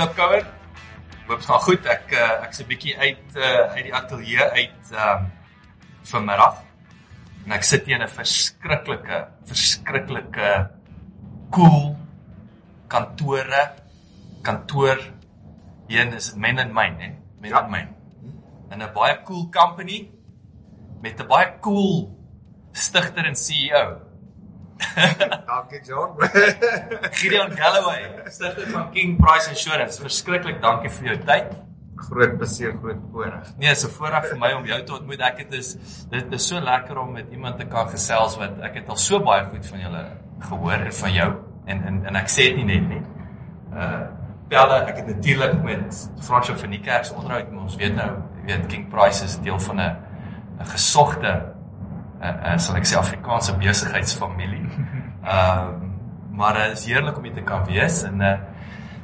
Klipkouer. Hoop dit gaan goed. Ek uh, ek's 'n bietjie uit uh, uit die ateljee uit um vanmiddag. En ek sit hier in 'n verskriklike verskriklike cool kantore kantoor hier is Men and Mine, hè? Men and Mine. En 'n baie cool company met 'n baie cool stigter en CEO. Dankie John. Gideon Galloway, stigter van King Price Insurance. Verskriklik dankie vir jou tyd. groot plesier, groot voorreg. Nee, so voorreg vir my om jou te ontmoet. Ek het is dit is so lekker om met iemand te kan gesels wat ek het al so baie goed van julle gehoor en van jou en en en ek sê dit nie net nie. Uh Pelle, ek het natuurlik met Fransjo van die kerk se onderhoud, maar ons weet nou, jy weet King Price is deel van 'n 'n gesogte uh, uh sal ek sê Afrikaanse besigheidsfamilie. Ehm uh, maar dit uh, is heerlik om hier te kan wees en uh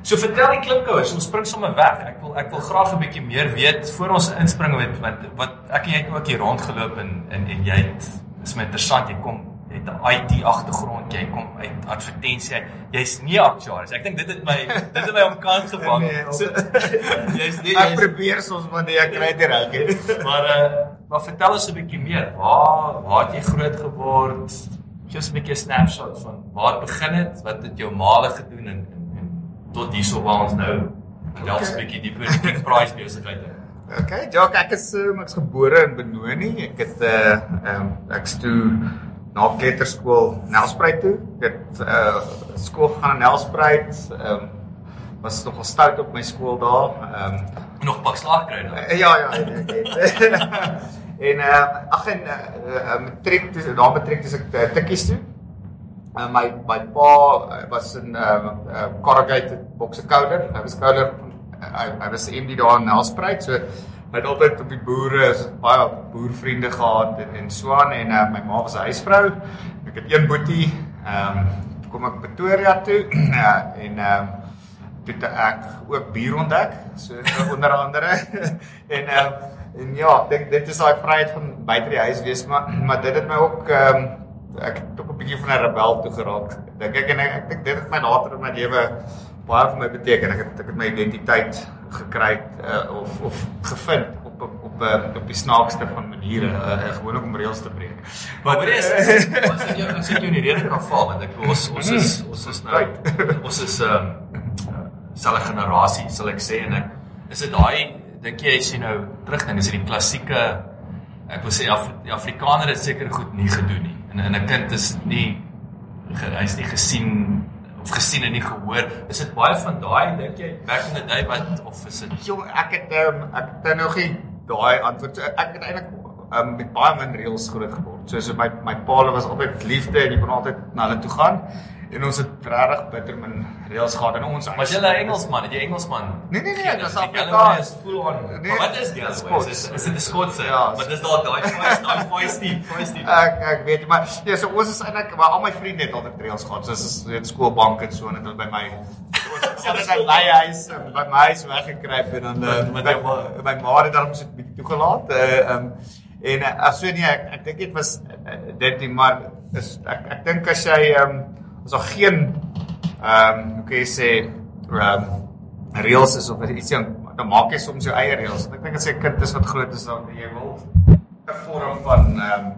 So vertel die klipkouers, ons spring sommer weg. Ek wil ek wil graag 'n bietjie meer weet voor ons inspring met wat wat ek en jy het ook hier rondgeloop en en en jy het is my interessant, jy kom het 'n IT agtergrond, jy kom uit advertensie. Jy's nie aktuaris. Ek dink dit het my dit het my omkant gevang. Nee, so, jy's nie Ek jy's probeer soms maar nee, ek kry dit reg. maar uh maar vertel ons 'n bietjie meer. Waar waar het jy groot geword? Ons 'n bietjie 'n snapshot van waar het begin het, wat het jou maale gedoen en en, en tot hierso waar ons nou delf 'n Okay. bietjie dieper in die price besigheid. in. Okay, Jock, ek is um, ek's gebore in Benoni. Ek het uh um, ek's toe na kleuterskool Nelspruit toe. Ek het uh skool gegaan in Nelspruit. Um was nogal stout op my skool daar. Um Nog pak slag kry dan. Uh, ja ja, ek het. en uh ag en uh, matriek dis daar matriek dis ek uh, tikkies toe. Uh, my my pa uh, was in uh, uh corrugated boxe coder. Hy was uh, hy, hy was MD daar in Nelspruit. So hy het altyd op die boere, baie boervriende gehad en, en so aan en uh, my ma was 'n huisvrou. Ek het een boetie. Ehm um, kom ek Pretoria toe ja, en ehm um, toe ek ook bier ontdek, so onder andere. en ehm en ja, dink dit is daai vryheid van buite die huis wees, maar maar dit het my ook ehm ek het ook 'n bietjie van 'n rebel toe geraak. Dink ek en ek, ek dink dit het my later in my lewe baie vir my beteken. Ek het ek het my identiteit gekry uh, of of gevind op op op, uh, op die snaakste van maniere, uh, gewoonlik om reëls te breek. Maar wat is ons het jou ons het jou in die rede kan val? Want ek ons ons is ons is nou ons is ehm um, selfe generasie sal ek sê en ek is dit daai dink jy as jy nou terugdink is dit die klassieke ek wil sê Af, die Afrikaner het seker goed nie gedoen nie. En 'n kind is nie hy's nie gesien gesien en nie gehoor is dit baie van daai dink jy back in the day wat of is dit Jong, ek het um, ek het nou nie daai antwoord. So, Ek het eintlik um, met baie min reëls groot geword. So so my my pa was altyd liefde en jy kon altyd na hulle toe gaan. En ons het regtig bitter min reëls gehad in ons. was jy 'n Engelsman het jy Engelsman Nee, nee, nee, dit Galloway Afrikaans. is full on. Nee, maar wat is. Galloway? Is is dit 'n Skotse? Ja, maar dis dalk daai fees, daai feisty, feisty. Ek ek weet nie, maar ja, so ons is eintlik maar al my vriende het altyd reëls gehad. So ons het skoolbank en so en dit hulle by my ons het in my huis en by my huis weggekruip en dan Met- met my, ma. het daarom so 'n bietjie toegelaat. Uh, um, en uh, as so nee, ek, ek dink dit was dit nie maar is ek ek dink as jy um, as daar geen ehm um, hoe kan jy sê ehm um, reëls is of iets dan maak jy soms jou eie reëls. Ek dink as jy 'n kind is wat groot is dan jy wil 'n vorm van ehm um,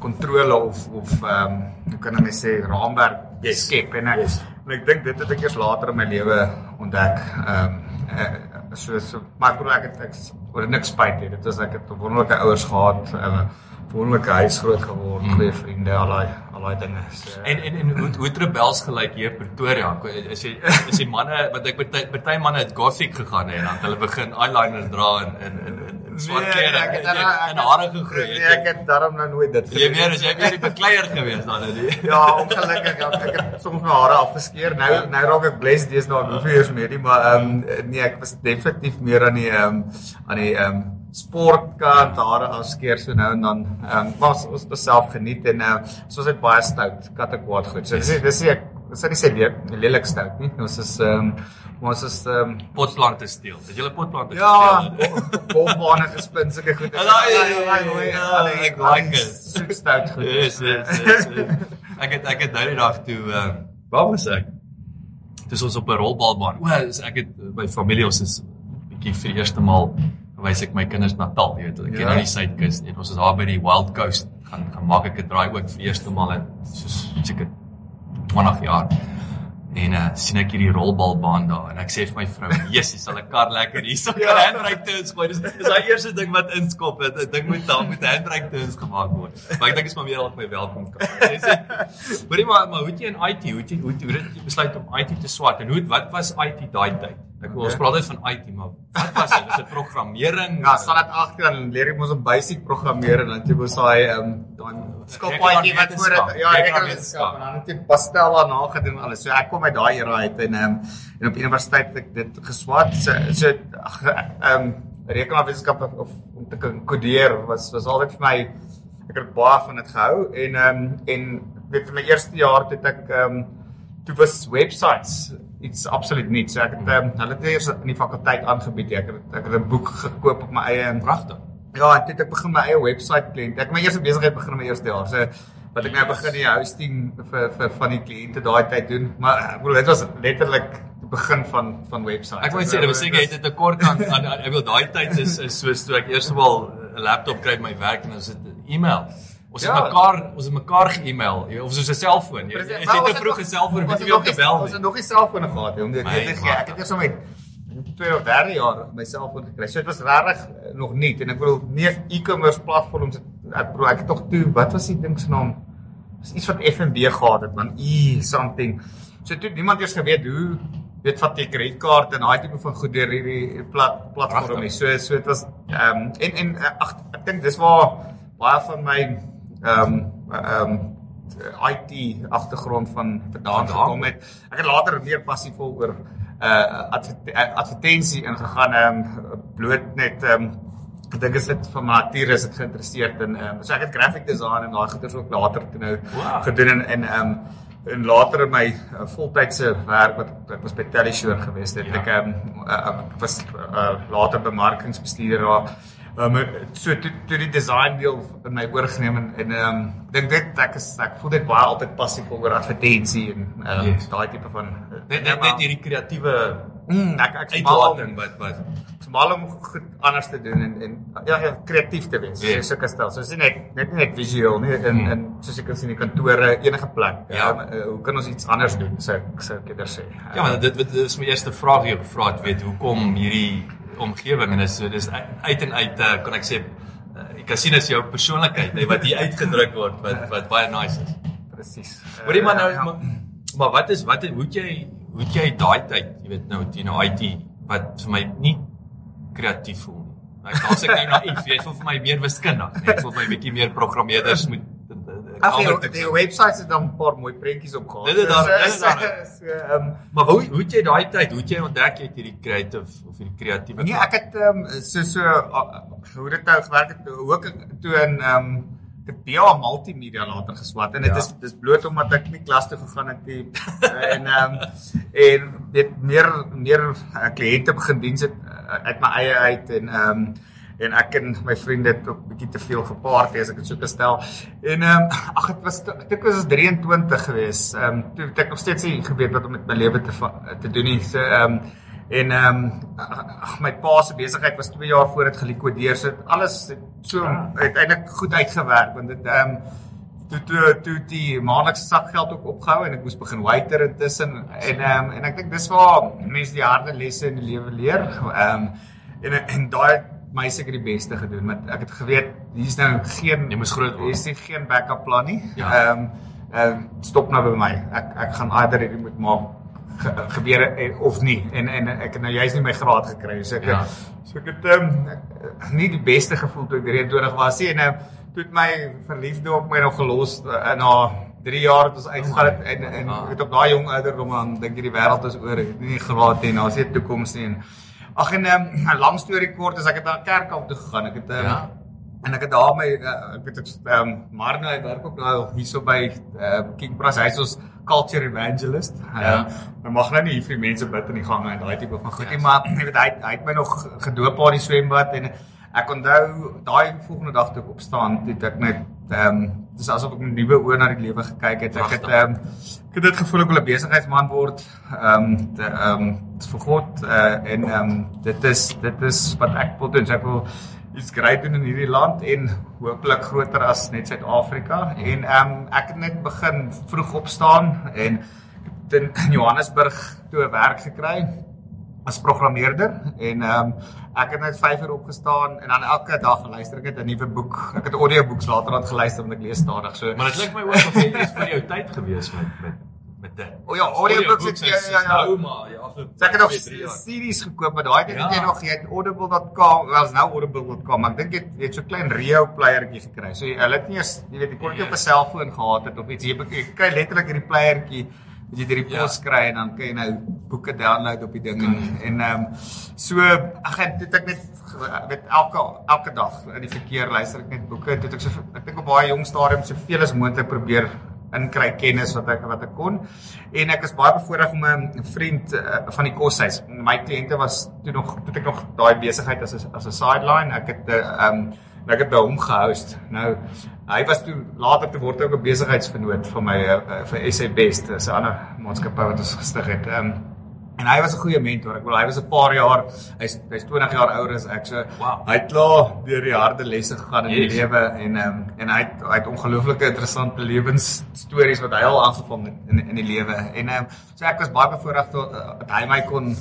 kontrole of of ehm um, hoe kan ek sê raamwerk Yes. skep en ek Yes. en ek dink dit het ek eers later in my lewe ontdek. Ehm um, so so maar ek bedoel ek het ek oor niks spyt nie. Dit was ek het wonderlike ouers gehad, 'n um, wonderlike huis groot geword, mm. goeie vriende, al daai al daai dinge. So, En en en hoe hoe het rebels gelyk hier Pretoria? As jy as jy manne wat ek party party manne het gothic gegaan hè, en dan het hulle begin eyeliner dra en en en en swart Nee, klere. ek het Jy daarna- in hare gegroei. Nee, ek het daarom nou nooit dit Jy meer as jy weer die bekleier gewees dan dit. Ja, ongelukkig ja, ek het soms my hare afgeskeer. Nou nou raak ek blessed dis nou hoeveel years meer nie, maar ehm um, nee, ek was definitief meer aan die ehm um, aan die ehm um, sportkant hare afskeer so nou en dan ehm um, maar ons ons het self geniet en uh, soos dit baie stout katte kwaad goed. So dis dis ek dis nie sê lelik lelik stout nie. Ons is ehm um, ons is ehm um, Potplante steel. Het jy 'n potplante ja, gesteel? bombane gespin sulke goed. Ja, ja, ja, ja, ek like it. Soet stout goed. Yes, yes, yes. yes. Ek het ek het nou die dag toe ehm waar was ek? Dis ons op 'n rolbalbaan. O, ek het by familie ons is bietjie vir die eerste maal gewys ek my kinders Natal, jy weet, ek ken Ja. aan die suidkus en ons is daar by die Wild Coast gaan gaan maak ek 'n draai ook vir eerste maal in soos seker 20 jaar. En uh sien ek hierdie rolbalbaan daar en ek sê vir my vrou, "Jesus, sal 'n kar lekker hierso kan Ja. handbrake turns gooi." Dis dis daai eerste ding wat inskop het. 'n Ding moet daar met handbrake turns gemaak word. Maar ek dink is maar meer dalk my welkom kar. Jy sê, "Hoorie maar, maar hoe het jy in IT, hoe het jy hoe het hoe het jy besluit om IT te swat en hoe het- wat was IT daai tyd?" Ek wil ons praat net van IT, maar wat was dit? Is dit programmering? Ja, sal dit agter dan leer jy mos om basic programmeer en dan jy mos daai ehm dan skop IT wat voor dit ja, ek wetenskap en dan het jy pastel daarna gedoen en alles. So ek kom uit daai era uit en ehm en op universiteit het ek dit geswat. So so ehm rekenaarwetenskap of, of om te kan kodeer was was altyd vir my ek het baie van dit gehou en ehm en weet vir my eerste jaar het ek ehm toe was websites iets absoluut nuuts. So ek het ehm hulle het eers in die fakulteit aangebied. Ek het ek het 'n boek gekoop op my eie en pragtig. Ja, en toe het ek begin my eie webwerf kliënt. Ek het my eerste besigheid begin in my eerste jaar. So wat ek nou begin die hosting vir vir van die kliënte daai tyd doen. Maar ek bedoel dit was letterlik die begin van van webwerf. Ek wou sê, dit was seker het 'n tekort aan aan aan- ek wil daai tyd is is soos toe ek eers wel 'n laptop kry by my werk en ons het e-mail. Ons het Ja. mekaar ons het mekaar ge-email jy- of soos 'n selfoon. Jy jy het te vroeg 'n selfoon weet jy om te bel Ons het nie. nog nie selfone gehad nie. Om dit My weet ek het eers met tweede of derde jaar my selfoon gekry. So dit was regtig eh, nog nuut en ek bedoel nie e-commerce platforms het- ek bedoel ek het tog toe wat was die ding se naam? Dis iets wat FNB gehad het man e something. So toe niemand eers geweet hoe weet wat jy kredietkaart en daai tipe van goed deur hierdie plat platform nie. So so dit was ehm um, en en eh, ag ek dink dis waar baie van my ehm um, ehm um, IT agtergrond van vandaan gekom het. Ek het later meer passievol oor uh adver- eh, advertensie ingegaan ehm um, bloot net ehm um, ek dink is dit van my nature is dit geïnteresseerd in ehm um, so ek het graphic design en daai goeders ook later toe nou Wow. gedoen en en ehm um, en later in my uh, voltydse werk wat ek was by Teleshore gewees het Ja. ek ehm um, uh, was uh, later bemarkingsbestuurder daar Um, so toe toe die design deel in my oorgeneem en en ehm um, dink dit ek is ek voel dit baie altyd passief oor advertensie en ehm um, Yes. daai tipe van Net net net hierdie kreatiewe mm, ek ek om uitlating wat wat is mal om goed anders te doen en en ja ja kreatief te wees. Yes. So sulke stel. So is nie net net nie net visueel nie in Hmm. in soos ek kan sien in die kantore enige plek. Ja. Um, uh, hoe kan ons iets anders doen? So ek sou ek eerder sê. Ja, maar dit dit is my eerste vraag wat jy gevra het, weet hoekom hierdie omgewing en dis so dis uit en uit uh, kan ek sê uh, kan sien as jou persoonlikheid hè wat hier uitgedruk word wat wat baie nice is. presies. Hoorie maar nou ja. maar, maar wat is wat hoe het jy hoe het jy daai tyd, jy weet nou jy nou IT wat vir my nie kreatief voel nie. Ek dink as ek nou naïef, jy voel vir my meer wiskundig, voel vir my bietjie meer programmeerders moet Ag ander die, websites het dan 'n paar mooi prentjies op gehad. Dit is daar- dit is daar. So ehm Maar hoe hoe het jy daai tyd, hoe het jy ontdek jy het hierdie creative of hierdie kreatiewe Nee, ek het ehm um, so so hoe dit nou gewerk het hoe ek toe in ehm um, ek BA multimedia later geswat en dit Ja. is dis bloot omdat ek nie klas toe gegaan het nie en ehm um, en dit meer meer uh, kliënte begin diens het uh, uit my eie uit en ehm um, en ek en my vriende het ook bietjie te veel gepaard as ek dit so kan stel. En ehm um, ag dit was ek dink dit was 23 gewees. Ehm um, toe het ek nog steeds nie geweet wat om met my lewe te te doen nie. So ehm um, En ehm um, ag my pa se besigheid was 2 jaar voor dit gelikwideer. So alles het so uiteindelik goed uitgewerk want dit ehm um, toe toe toe die maandelikse sakgeld ook opgehou en ek moes begin waiter intussen en ehm um, en ek dink dis waar mense die harde lesse in die lewe leer. Ehm um, en en daai my seker die beste gedoen want ek het geweet hier's nou geen Jy moes groot word. Hier's nie geen backup plan nie. Ja. Ehm um, ehm stop nou by my. Ek ek gaan either hierdie moet maak ge, gebeur en, of nie en en ek het nou juist nie my graad gekry so ek Ja. so ek het um, nie die beste gevoel toe ek 23 was nie en nou toe het my verliefde op my nog gelos uh, na 3 jaar het ons uitgegaan het en en Ah. het op daai jong ouderdom dan dink jy die wêreld is oor het nie graad nie daar's nie 'n toekoms nie en ag en um, 'n lang storie kort is ek het na 'n kerk af toe gegaan ek het um, Ja. En ek het daar my uh, ek weet ek ehm um, Marno hy werk ook nou hierso by uh, King Pras hy's ons culture evangelist. Ja. Ja. Um, mag nou nie hier vir die mense bid in die gange en daai tipe van goed nie, Ja. maar jy weet hy hy het my nog gedoop op die swembad en ek onthou daai volgende dag toe ek opstaan, het ek net ehm um, dis asof ek 'n nuwe oë na die lewe gekyk het. Ek het ehm um, het dit gevoel ek wil 'n besigheidsman word. Ehm um, de ehm um, vir God uh, en ehm um, dit is dit is wat ek wil doen. So ek wil iets groot doen in hierdie land en hooplik groter as net Suid-Afrika. En ehm um, ek het net begin vroeg opstaan en in Johannesburg toe 'n werk gekry as programmeerder en ehm um, ek het net 5 uur opgestaan en dan elke dag luister ek net 'n nuwe boek. Ek het audiobooks later aan geluister want ek lees stadig. So Maar dit lyk my ook of jy is vir jou tyd gewees met met met dit. O ja, audiobooks het- ja, ja, ja. Nou maar ja, afloop. So ek het nog series gekoop, maar daai tyd Ja. het jy nog jy het audible.com, wel is nou audible.com, maar ek dink jy het- jy het so 'n klein Rio playertjie gekry. So jy- hulle het nie eens, jy weet, jy kon nie op 'n selfoon gehad het of iets. Jy jy kry letterlik hierdie playertjie wat jy deur die Ja. pos kry en dan kan jy nou boeke download op die ding en en ehm so ag en dit ek net met elke elke dag in die verkeer luister ek net boeke. Dit ek so ek dink op baie jong stadium soveel as moontlik probeer inkry kennis wat ek wat ek kon. En ek is baie bevoorreg om 'n vriend uh, van die koshuis. My kliënte was toe nog toe ek nog daai besigheid as as 'n sideline. Ek het 'n uh, um ek het by hom gehost. Nou hy was toe later toe word ook 'n besigheidsvernoot van my uh, vir SA Best, 'n ander maatskappy wat ons gestig het. Um en hy was 'n goeie mentor. Ek wil hy was 'n paar jaar, hy's hy's 20 jaar ouer as ek. So Wow. hy het klaar deur die harde lesse gegaan in Yes. die lewe en um, en hy het, hy het ongelooflike interessante lewensstories wat hy al aangevang het in in die lewe. En um, so ek was baie bevoorreg uh, dat hy my kon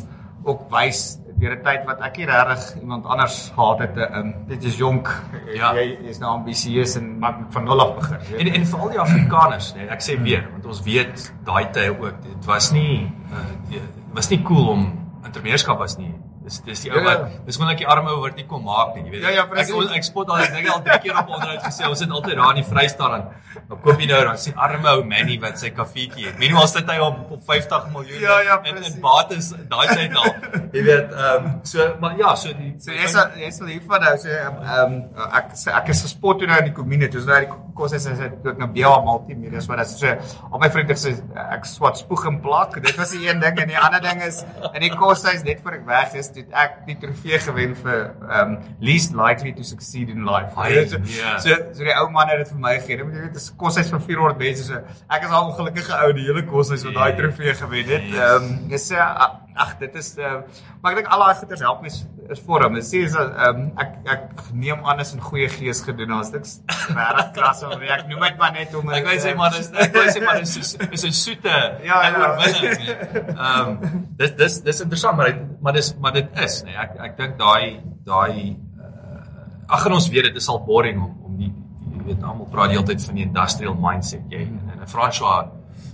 ook wys deur 'n tyd wat ek nie regtig iemand anders gehad het. Um, dit is jonk. Ja. Jy is nou ambisieus en maar van nul af begin. weet En en vir al die Afrikaners, nee, ek sê weer, want ons weet daai tye ook, dit was nie uh dit was nie cool om entrepreneurskap was nie. Dis dis die ou Ja, wat ja. dis gewoon like die arme ou wat nie kon maak nie, jy weet. Ja, ja, ek presies. ek, ek spot al ek dink al drie keer op onderhoud gesê, ons sit altyd daar in die Vrystaat dan. Dan koop jy nou dan sien arme ou Manny wat sy kafeetjie het. Minimaal sit hy op op 50 miljoen Ja, ja, in in bates daai tyd al. Jy weet, ehm um, so maar ja, so die So jy's jy's al hiervan nou so ehm um, ek ek is gespot toe nou in die kommune. Toe is nou die kos is is toe ek nou BA multimedia so dat so al my vriende sê ek swat spoeg en plak. Dit was die een ding en die ander ding is in die koshuis net voor ek weg is, het ek die trofee gewen vir um, least likely to succeed in life. Weet, so, ja. so so die ou man het dit vir my gegee. Jy weet dit is koshuis van 400 mense so. Ek is al 'n ongelukkige ou die hele koshuis wat daai Ja. trofee gewen het. Um, dis uh, ag dit is uh, maar ek dink al daai goeders help my is, is vorm. Dit sê is ehm um, ek ek neem aan is in goeie gees gedoen. Ons dit regtig klas of ek noem dit maar net om Ek wou sê maar dis ek wou sê maar dis is- is 'n soete Ja, ja. oorwinning. nee. Ehm dis dis dis interessant maar dit, maar dis maar dit is nee ek ek dink daai daai uh, ag en ons weet dit is al boring om om die, jy weet almal praat die hele tyd van die industrial mindset jy en, en François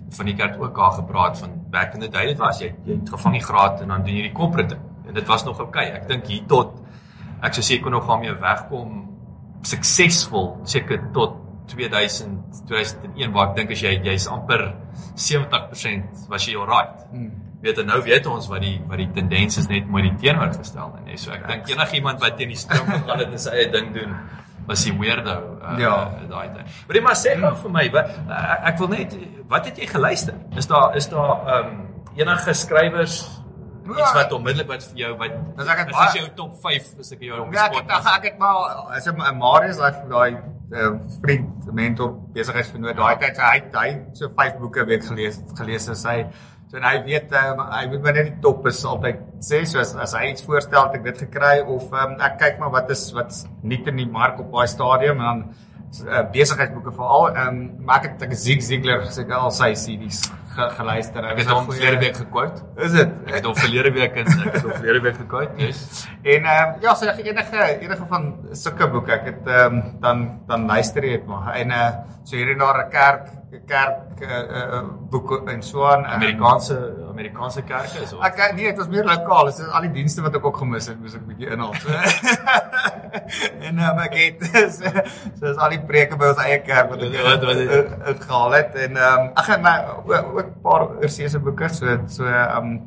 van die kerk ook daar gepraat van back in the day dit was jy jy het gevang die graad en dan doen jy die corporate ding. en dit was nog oukei okay. ek dink hier tot ek sou sê ek kon nog daarmee wegkom suksesvol seker tot 2000 2001 waar ek dink as jy jy's amper 70% was jy alright. Hmm. Weet en nou weet ons wat die wat die tendens is net mooi die teenoorgestelde nê. So ek dink enigiemand wat teen die stroom gegaan het en sy eie ding doen was die weirdo uh, Ja. daai tyd. Maar jy maar sê gou vir my wat uh, ek wil net wat het jy geluister? Is daar is daar ehm um, enige skrywers iets Ja. wat onmiddellik wat vir jou wat Dis ek het wat is baie- jou top 5 as ek jou op die Ja, ek spot het ek het maar as 'n Marius daai daai uh, vriend mentor besigheidsvernoot daai tyd hy het- hy het so vyf boeke week gelees gelees as hy so en hy weet um, hy moet maar net die top is altyd sê so as, as hy iets voorstel het ek dit gekry of um, ek kyk maar wat is wat nuut in die mark op daai stadium en dan uh, besigheidsboeke veral um, maar ek het ek Zig Ziglar seker al sy CD's ge, geluister. Ek het hom verlede week gekwout. Is dit? Ek het hom verlede week in ek het hom verlede week gekwout. Yes. En ehm um, ja, so enige enige van sulke boeke, ek het ehm um, dan dan luister jy dit maar. En uh so hierdie na 'n kerk kerk uh, uh boeke en so aan uh, Amerikaanse Amerikaanse kerke is of Ek nee, dit was meer lokaal. Dit is al die dienste wat ek ook gemis het, moes ek 'n bietjie inhaal. So. en nou ek het so, so is al die preke by ons eie kerk wat ek Wat- wat- uit- uitgehaal het en ehm um, ag en maar ook 'n paar oorsese boeke so so ehm um,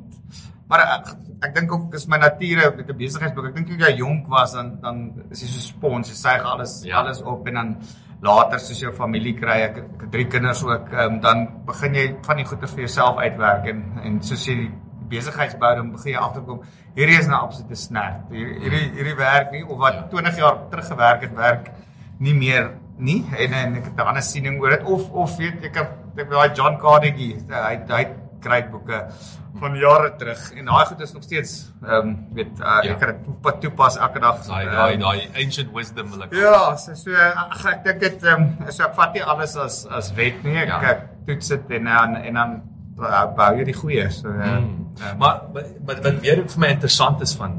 maar ek, ek dink ook dis my nature met 'n besigheidsboek. Ek dink toe jy jonk was dan dan is jy so spons, jy suig alles Ja. alles op en dan later soos jou familie kry, ek, ek het drie kinders ook, um, dan begin jy van die goeie vir jouself uitwerk en en soos jy die besigheidsbou dan begin jy agterkom hierdie is nou absolute snert. Hierdie hierdie hierdie werk nie of wat Ja. 20 jaar terug gewerk het, werk nie meer nie en en ek het 'n ander siening oor dit of of weet ek ek ek daai John Carnegie, hy hy great boeke van jare terug en daai goed is nog steeds ehm um, weet uh, Ja. ek kan dit toepa- toepas elke dag. daai Ehm, daai daai ancient wisdom wil ek. Ja, so so ag, ek dink dit ehm um, so ek vat nie alles as as wet nie. Ek, Ja. ek toets dit en dan en dan bou jy die goeie. So uh, Hmm. Maar wat wat weer vir my interessant is van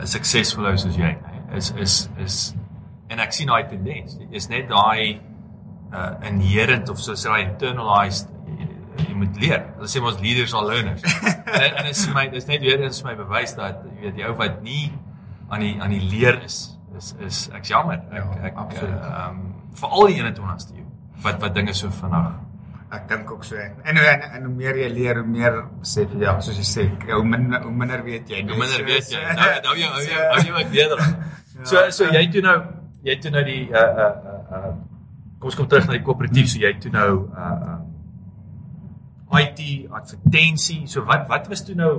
'n suksesvolle ou soos jy is is is en ek sien daai tendens. Is net daai uh inherent of soos daai internalized jy, jy moet leer. Hulle sê ons leaders are learners. en en is my dis net weer eens vir my bewys dat jy weet die ou wat nie aan die aan die leer is is is ek's jammer. Ek Ja, ek absoluut. ehm um, veral die 21ste eeu wat wat dinge so vinnig ek dink ook so. En en, en hoe meer jy leer, hoe meer besef jy ja, soos jy sê, hoe minder hoe minder weet jy. Hoe minder weet jy. Nou nou jy hou jy hou jy wat beter. So so jy toe nou jy toe nou die uh uh uh, kom ons kom terug na die koöperatief. So jy toe nou uh uh IT advertensie. So wat wat was toe nou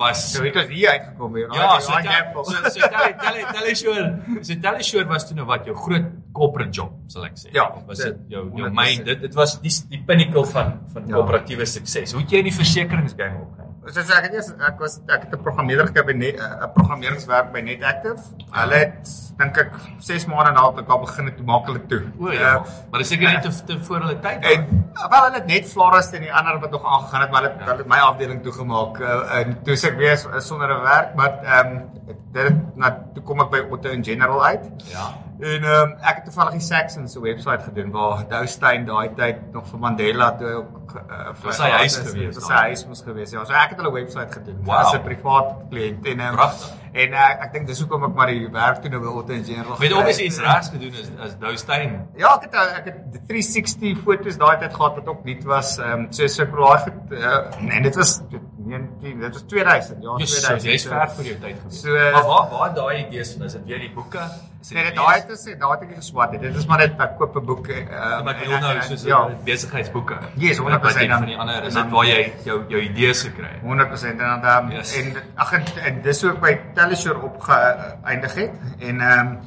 was So het ons hier uitgekom weer. Ja, so tel, so so tel tel tel sure. So tel is sure was toe nou wat jou groot corporate job sal ek sê. Ja, was dit- jou jou 100%. main dit dit was die die pinnacle van van Ja. koöperatiewe sukses. Hoe het jy in die versekeringsgame opgegaan? Ek het eers ek was ek het 'n programmeerder by net 'n programmeringswerk by NetActive. Hulle het dink ek 6 maande na ek al begin het toe maak hulle toe. O ja, Uh, maar dis seker net te, te voor hulle tyd. En wel hulle het net Florist en die ander wat nog aangegaan het, maar hulle Ja. ja. hulle het my afdeling toegemaak uh, en toe se ek weer sonder 'n werk, maar ehm um, dit het na toe kom ek by Otto in General uit. Ja. En ehm um, ek het toevallig die Saxons se webwerf gedoen waar Doustein daai tyd nog vir Mandela toe ook uh, Was sy huis is, gewees daai? sy huis moes gewees. Ja, so ek het hulle webwerf gedoen Wow. as 'n privaat kliënt en um, Pragtig. En uh, ek dink dis hoekom ek maar die werk toe nou by Otto in General. Met gekry obviously iets regs gedoen is as Doustein. Ja, ek het ek het die 360 foto's daai tyd gehad wat ook nuut was. Ehm um, so so daai goed uh, en dit was 19 dit was 2000, ja, Jy's 2000. jy's so- ver vir jou tyd gewees. So, eh, maar waar waar daai idees van is dit weer die boeke? Is Nee, dit daai het is daai het ek geswat het. Dit is maar net ek koop 'n boek ehm Ja, maar ek bedoel nou soos ja, besigheidsboeke. Yes, 100% Wat jy dan- van die ander is dit waar jy jou jou idees gekry het. 100% en dan um, Yes. en ag en, en dis hoe ek by Teleshore opgeëindig het en ehm um,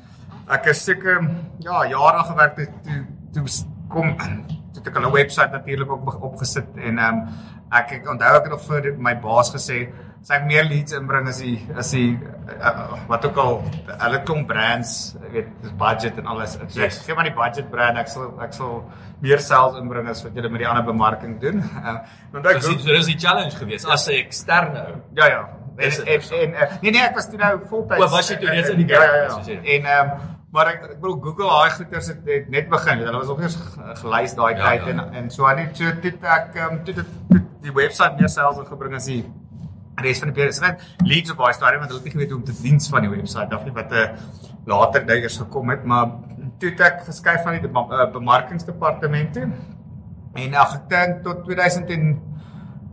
ek is seker ja jare gewerk toe toe, toe kom toe het ek 'n webwerf natuurlik ook opgesit en ehm um, ek ek onthou ek het nog vir my baas gesê as ek meer leads inbring as die as die uh, uh, wat ook al hulle klomp brands weet budget en alles so, Yes. yes. gee maar die budget brand ek sal ek sal meer sales inbring as wat julle met die ander bemarking doen um, onthou Dis die- so dis die challenge geweest as 'n eksterne ou. Ja ja. En dit en, en, en nee nee, ek was toe nou voltyds. O, was jy toe reeds in die ja, ja, ja, ja. En ehm um, maar ek ek bedoel Google daai goeters het, het net begin. Hulle was nog ge- gelys daai Ja, tyd ja. en en so aan net so dit ek um, dit het die webwerf meer sales ingebring as die res van die periode. Net leads op daai stadium want hulle het nie geweet hoe om te diens van die webwerf af nie wat 'n later nou eers gekom het, maar toe het ek geskuif van die bema- uh, bemarkingsdepartement toe. En ag ek dink tot 2000 en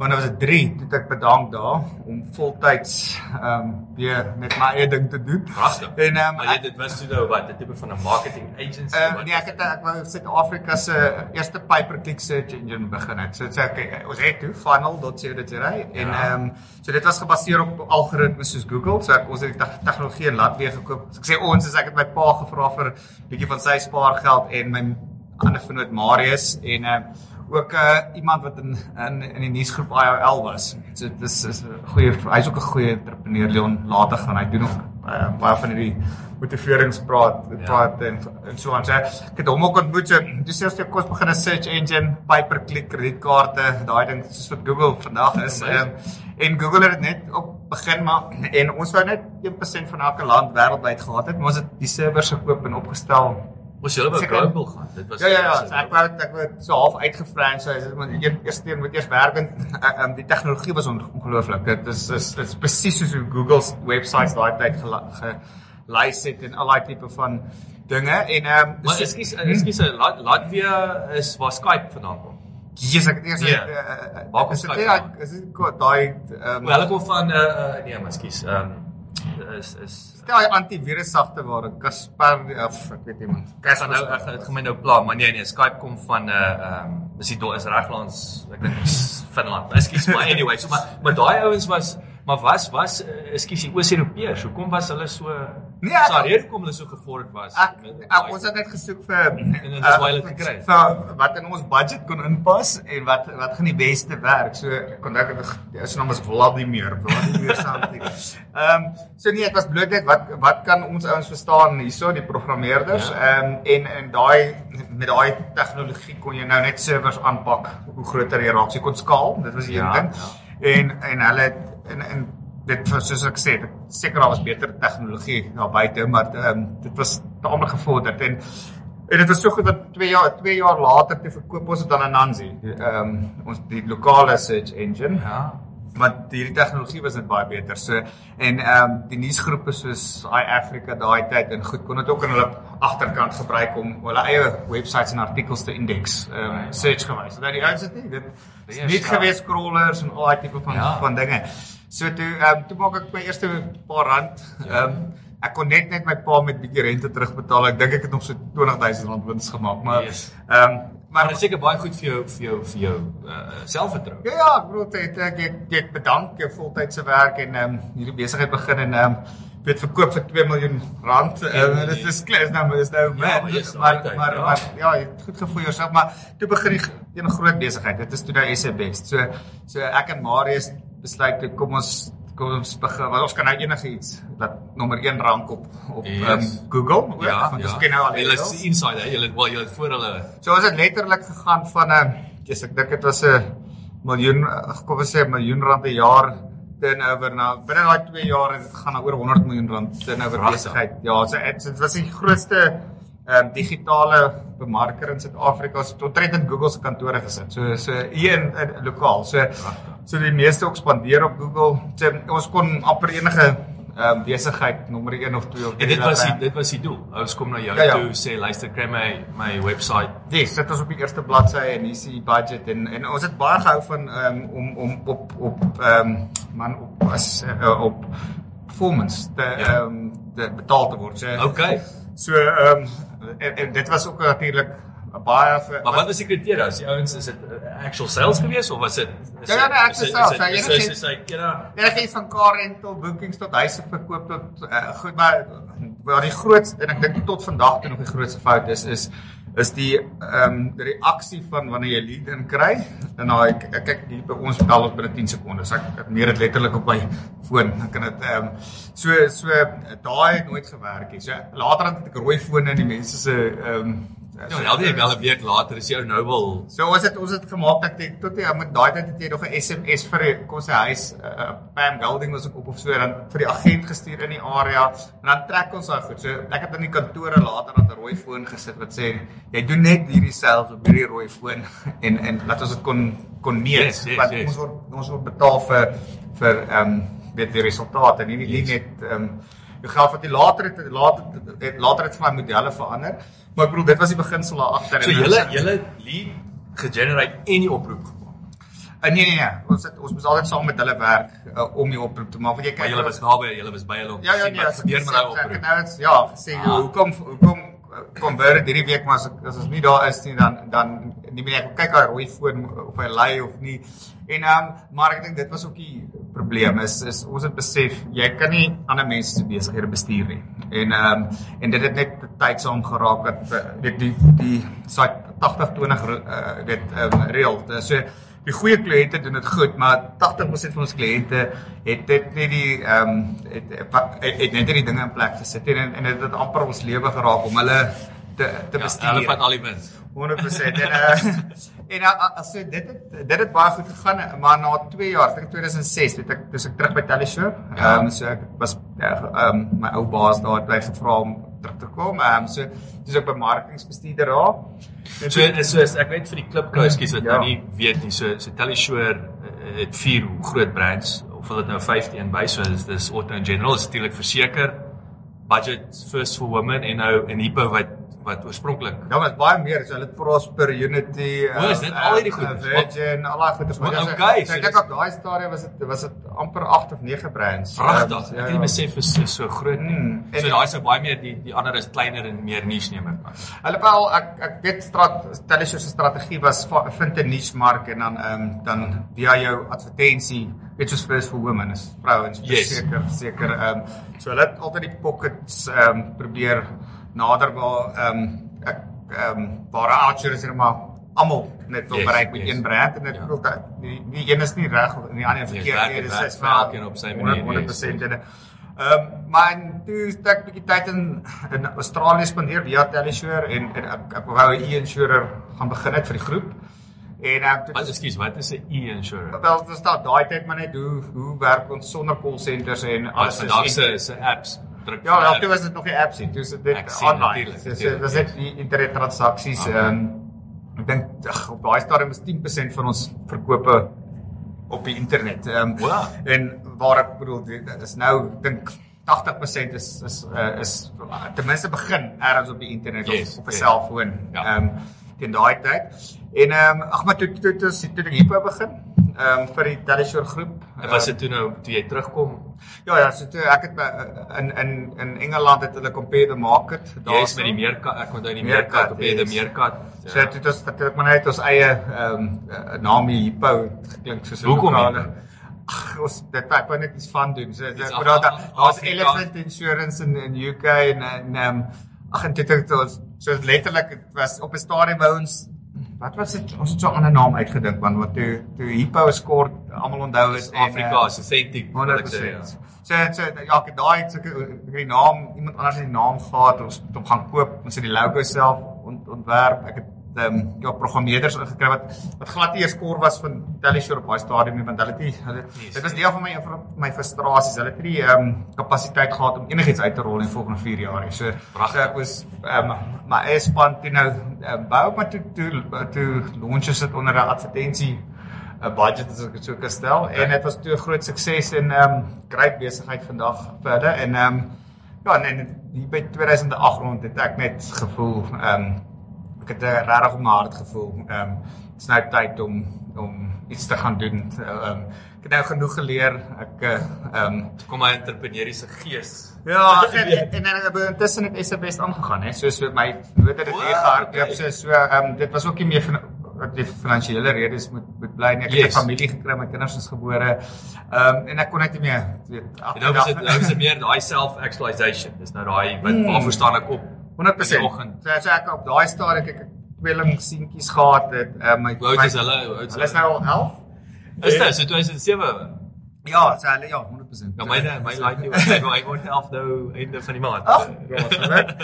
wanneer was dit 3 toe ek bedank daar om voltyds ehm um, weer met my eie ding te doen. Pragtig. En ehm Maar jy dit was toe nou wat 'n tipe van 'n marketing agency. Uh, wat nee, ek het ek wou Suid-Afrika se eerste pay-per-click search engine begin het. So dit sê ek ons het toe funnel.co.za en Ja. ehm um, so dit was gebaseer op algoritmes soos Google. So ek ons het die tegnologie in Latvia gekoop. So ek sê ons is ek het my pa gevra vir 'n bietjie van sy spaargeld en my ander vernoot Marius en ehm ook uh, iemand wat in in in die nuusgroep IOL was. So dis is 'n goeie hy's ook 'n goeie entrepreneur Leon later gaan hy doen nog uh, baie van hierdie motiveringspraat Ja. praat en en so aan. So ek het hom ook ontmoet so sê ons jy kos begin 'n search engine, pay per click kredietkaarte, daai ding soos wat Google vandag is. Um, en Google het dit net op begin maar en ons wou net 1% van elke land wêreldwyd gehad het, maar ons het die servers gekoop en opgestel Ons julle wou Seker- global gaan. Dit was Ja ja ja, so ek wou ek wou so half uitgefranchise, dit moet eers eers keer moet eers werk en um, die tegnologie was on- ongelooflik. Dit is is dit is presies soos hoe Google se websites daai tyd gelys het en al daai tipe van dinge en ehm um, Maar ekskuus, ekskuus, Lat- Latvia is waar Skype vandaan kom. Jesus, ek het eers Ja. eh, eh, Waar kom Skype daai- is dit daai ehm Maar hulle kom van uh, uh nee, ekskuus. Ehm is is daai antivirus sagte waar Kasper of ek weet nie man. Gaan nou ek het gemeen nou pla, maar nee nee, Skype kom van 'n uh, ehm um, is die do is reglands, ek dink Finland. Ekskuus, maar anyway, so maar maar daai ouens was maar was was ekskuus die Oos-Europeërs. Hoekom was hulle so Nee, ek- Sorry, rede hoekom hulle so gevorderd was? Ek, met- ek ons het net gesoek vir En is waar hulle gekry vir wat in ons budget kon inpas en wat wat gaan die beste werk. So ek kon dit is naam is Vladimir, Vladimir something. Ehm um, so nee, dit was bloot net wat wat kan ons ouens verstaan hierso die programmeerders Ja. ehm um, en en daai met daai tegnologie kon jy nou net servers aanpak hoe groter jy raak. So jy kon skaal, dit was die Ja, een ding. En en hulle het en en dit was soos ek sê, dit seker daar was beter tegnologie daar buite, maar ehm um, dit was taamlik gevorderd en en dit was so goed dat 2 jaar 2 jaar later te verkoop ons dit aan Anansi. Ehm um, ons die lokale search engine. Ja. Maar hierdie tegnologie was net baie beter. So en ehm um, die nuusgroepe soos iAfrica daai tyd en goed kon dit ook aan hulle agterkant gebruik om hulle eie websites en artikels te indeks, ehm um, search gewys. Dat die ouens dit nie dit is Ja, nie sure. gewees scrollers en al daai tipe van Ja. van dinge. So toe ehm um, toe maak ek my eerste paar rand. Ehm um, ek kon net net my pa met bietjie rente terugbetaal. Ek dink ek het nog so R20000 rand wins gemaak, maar Yes. ehm um, Maar maar dit is seker baie goed vir jou vir jou vir jou uh selfvertroue. Ja ja, ek bedoel dit ek ek, ek bedank jou voltydse werk en ehm um, hierdie besigheid begin en ehm um, weet verkoop vir 2 miljoen rand. Uh, dit is klaar, is nou is nou Ja, man, maar yes, maar altyd, maar ja. maar ja, jy het goed gevoel jouself, maar toe begin die een groot besigheid. Dit is toe nou SBS. So so ek en Marius besluit toe kom ons kom ons begin want ons kan nou enigiets dat nommer 1 rank op op Yes. um, Google ook, want ons ken nou al die Hulle levels. is inside, hè. Julle wel julle het voor hulle So ons het letterlik gegaan van 'n yes, ek dink dit was 'n miljoen ag, kom ons sê 'n miljoen rand 'n jaar turnover na binne daai 2 jaar het dit gaan na oor 100 miljoen rand turnover besigheid. Ja, so dit dit was die grootste ehm um, digitale bemarker in Suid-Afrika. So tot tred in Google se kantore gesit. So so hier in, in lokaal. So so die meeste ook spandeer op Google. So, ons kon amper enige ehm um, besigheid nommer 1 of 2 of En 3 dit was die, dit was die doel. Ouers kom na jou Ja, ja. toe sê luister kry my my website. Yes, dit was op die eerste bladsy en hier is die budget en en ons het baie gehou van um, om om op op ehm um, man op as uh, op performance te Ja. ehm um, te betaal te word. So Okay. So ehm um, en, en dit was ook natuurlik baie vir Maar wat was die kriteria? Is die ouens is dit uh, actual sales gewees of was dit is Ja, ja, dit- nee, is actual dit- sales. is Ja, dit- is enigiets- dit- is dit- ja. Enigiets van car rental, bookings tot huise verkoop tot uh, goed maar waar die grootste en ek dink tot vandag toe nog die grootste fout is is is die ehm um, die reaksie van wanneer jy lead in kry en nou ek, ek kyk hier by ons bel ons binne 10 sekondes. Ek ek meer dit letterlik op my foon ek kan dit ehm um, so so daai het nooit gewerk nie. So later het ek rooi fone in die mense se ehm um, Ja, elke wel 'n week later is jou nou wel So ons het ons het gemaak dat jy tot jy met daai tyd het jy nog 'n SMS vir kom sê huis uh, Pam Golding was ook op of so dan vir die agent gestuur in die area en dan trek ons daai goed. So ek het in die kantore later aan 'n rooi foon gesit wat sê jy doen net hierdie self op hierdie rooi foon en en laat ons dit kon kon meet Yes, yes, want yes. ons word ons word betaal vir vir ehm um, weet die resultate nie nie yes. net ehm um, jou geld wat jy later het later het later het vir my modelle verander. Maar ek bedoel dit was die beginsel daar agter So en julle julle lead gegenerate en die oproep. Uh, nee nee nee, ons het ons moes altyd saam met hulle werk uh, om die oproep te maak. Want jy Maar kyk julle was naby, julle was by hulle om Ja ja nee, wat gebeur met daai oproep. nou eens- ja, gesê Ah. hoekom hoekom kom weer hierdie week maar as as ons nie daar is nie dan dan nie meer ek kyk daai rooi foon of hy lei of nie. En ehm um, maar ek dink dit was ook die probleem is is ons het besef jy kan nie ander mense se besighede bestuur nie. En ehm um, en dit het net tyd saam geraak dat uh, weet die die site 80 20 uh, weet ehm um, reël. So die goeie kliënte doen dit goed, maar 80% van ons kliënte het dit net die ehm um, het, het, het net hierdie dinge in plek gesit en en dit het amper ons lewe geraak om hulle te te Ja, bestuur. hulle vat al die wins. 100% en uh, en uh, so dit het dit het baie goed gegaan maar na 2 jaar, ek dink 2006, het ek dis ek terug by Teleshore. Ehm Ja. um, so ek was ehm um, my ou baas daar het my gevra om terug te kom. Ehm um, so dis ook bemarkingsbestuurder daar. En So so is, ek weet vir die klipkou, ekskuus wat Ja. nou nie weet nie. So so Teleshore het vier groot brands of hulle dit nou 15 by so is dis Auto in General is natuurlik verseker budget first for women en nou en Hippo wat wat oorspronklik Ja, maar baie meer. So hulle Prosper, Unity, O, is dit al hierdie goeders? Virgin, al daai goeders. Maar ja, okay, so so ek dink op daai stadium was dit was dit amper 8 of 9 brands. pragtig. Ehm, Ek het nie besef is so, so groot nie. Mm, So daai is baie meer die die ander is kleiner en meer niche neem ek aan. Hulle wel ek ek weet strat Teleshore se strategie was vind 'n niche mark en dan ehm um, dan via jou advertensie weet soos first for women is vrouens Yes. seker seker ehm um, so hulle het altyd die pockets ehm um, probeer nader waar ehm um, ek ehm um, waar outshore is maar almal net wil Yes, bereik met yes. een brand en dit Ja. dat die die een is nie reg of die ander Yes, verkeerd werk nie dis is vir elkeen op sy manier, 100% en Ehm um, maar en toe het ek 'n bietjie tyd in in Australië spandeer via Teleshore en, en ek ek wou 'n e-insurer gaan begin het vir die groep. En ehm um, Wat ekskuus, wat is 'n e-insurer? wel dit staan daai tyd maar net hoe hoe werk ons sonder call centers en Alles vandag se se apps druk. Ja, wel toe was dit nog nie apps nie. Toe was dit sien, online. so natuurlijk, was dit die internet transaksies ehm um, ek dink op daai stadium is 10% van ons verkope op die internet. Ehm um, Wow. en waar ek bedoel dit is nou dink 80% is is uh, is ten minste begin ergens op die internet Yes, of op 'n yes. selfoon. Ja. Ehm um, teen daai tyd. En ehm um, ag maar toe toe toe toe, toe ek hierbo begin. Ehm um, vir die Teleshore groep. En was Ehm, dit toe nou toe jy terugkom? Ja ja, so toe ek het by, in in in Engeland het hulle compare the market Jy is met die meerkat, ek onthou die Meerkat, meerkat op jy die yes. meerkat. So dit het ons het maar net ons eie ehm um, naam hier Hippo geklink soos 'n lokale-? Ag, ons dit ek wou net iets van doen. So ek bedoel daar daar's. Elephant Insurance in in UK en en ehm um, ag en dit het ons so letterlik was op 'n stadium by ons wat was dit ons het so 'n ander naam uitgedink man wat toe toe Hippo is kort almal onthou is en, eh, Afrika is authentic. wil ek sê, ja. 100%. So so ja, ek het daai het sulke het die naam iemand anders het die naam gehad ons het hom gaan koop ons het die logo self ont, ontwerp ek het ehm um, ja programmeerders ingekry wat wat glad nie eers kor was van Teleshore op daai stadium nie want hulle het nie hulle Yes. dit was deel van my my frustrasies hulle het nie ehm um, kapasiteit gehad om enigiets uit te rol in die volgende 4 jaar nie so Pragtig. so ek was ehm um, my eie span toe nou um, bou maar toe toe toe launches dit onder 'n advertensie 'n budget as ek dit so kan stel Okay. en dit was toe 'n groot sukses en ehm um, great besigheid vandag vir hulle en ehm um, ja en, en hier by 2008 rond het ek net gevoel ehm um, ek het regtig op my hart gevoel ehm um, dit's nou tyd om om iets te gaan doen ehm um, ek het nou genoeg geleer ek eh, ehm um, Kom my entrepreneuriese gees. Ja, en en, en ek het intussen het SBS aangegaan hè. So so my het dit hier gehardloop so so ehm um, dit was ook nie meer van wat die finansiële redes moet moet bly nie. Ek Yes. het 'n familie gekry, my kinders is gebore. Ehm um, en ek kon net nie meer weet En nou is dit nou is dit meer daai self-actualization. Dis nou daai wat Mm. waarvoor staan ek op? 100%. in die oggend. So, so ek op daai stadium ek ek tweeling seentjies gehad het. Ehm um, my my- is hulle? Is Hulle is nou al 11. Is dit so 2007? Ja, so hulle ja, 100%. Ja, myne my like nie wat hy word 11 nou einde van die maand. Ag.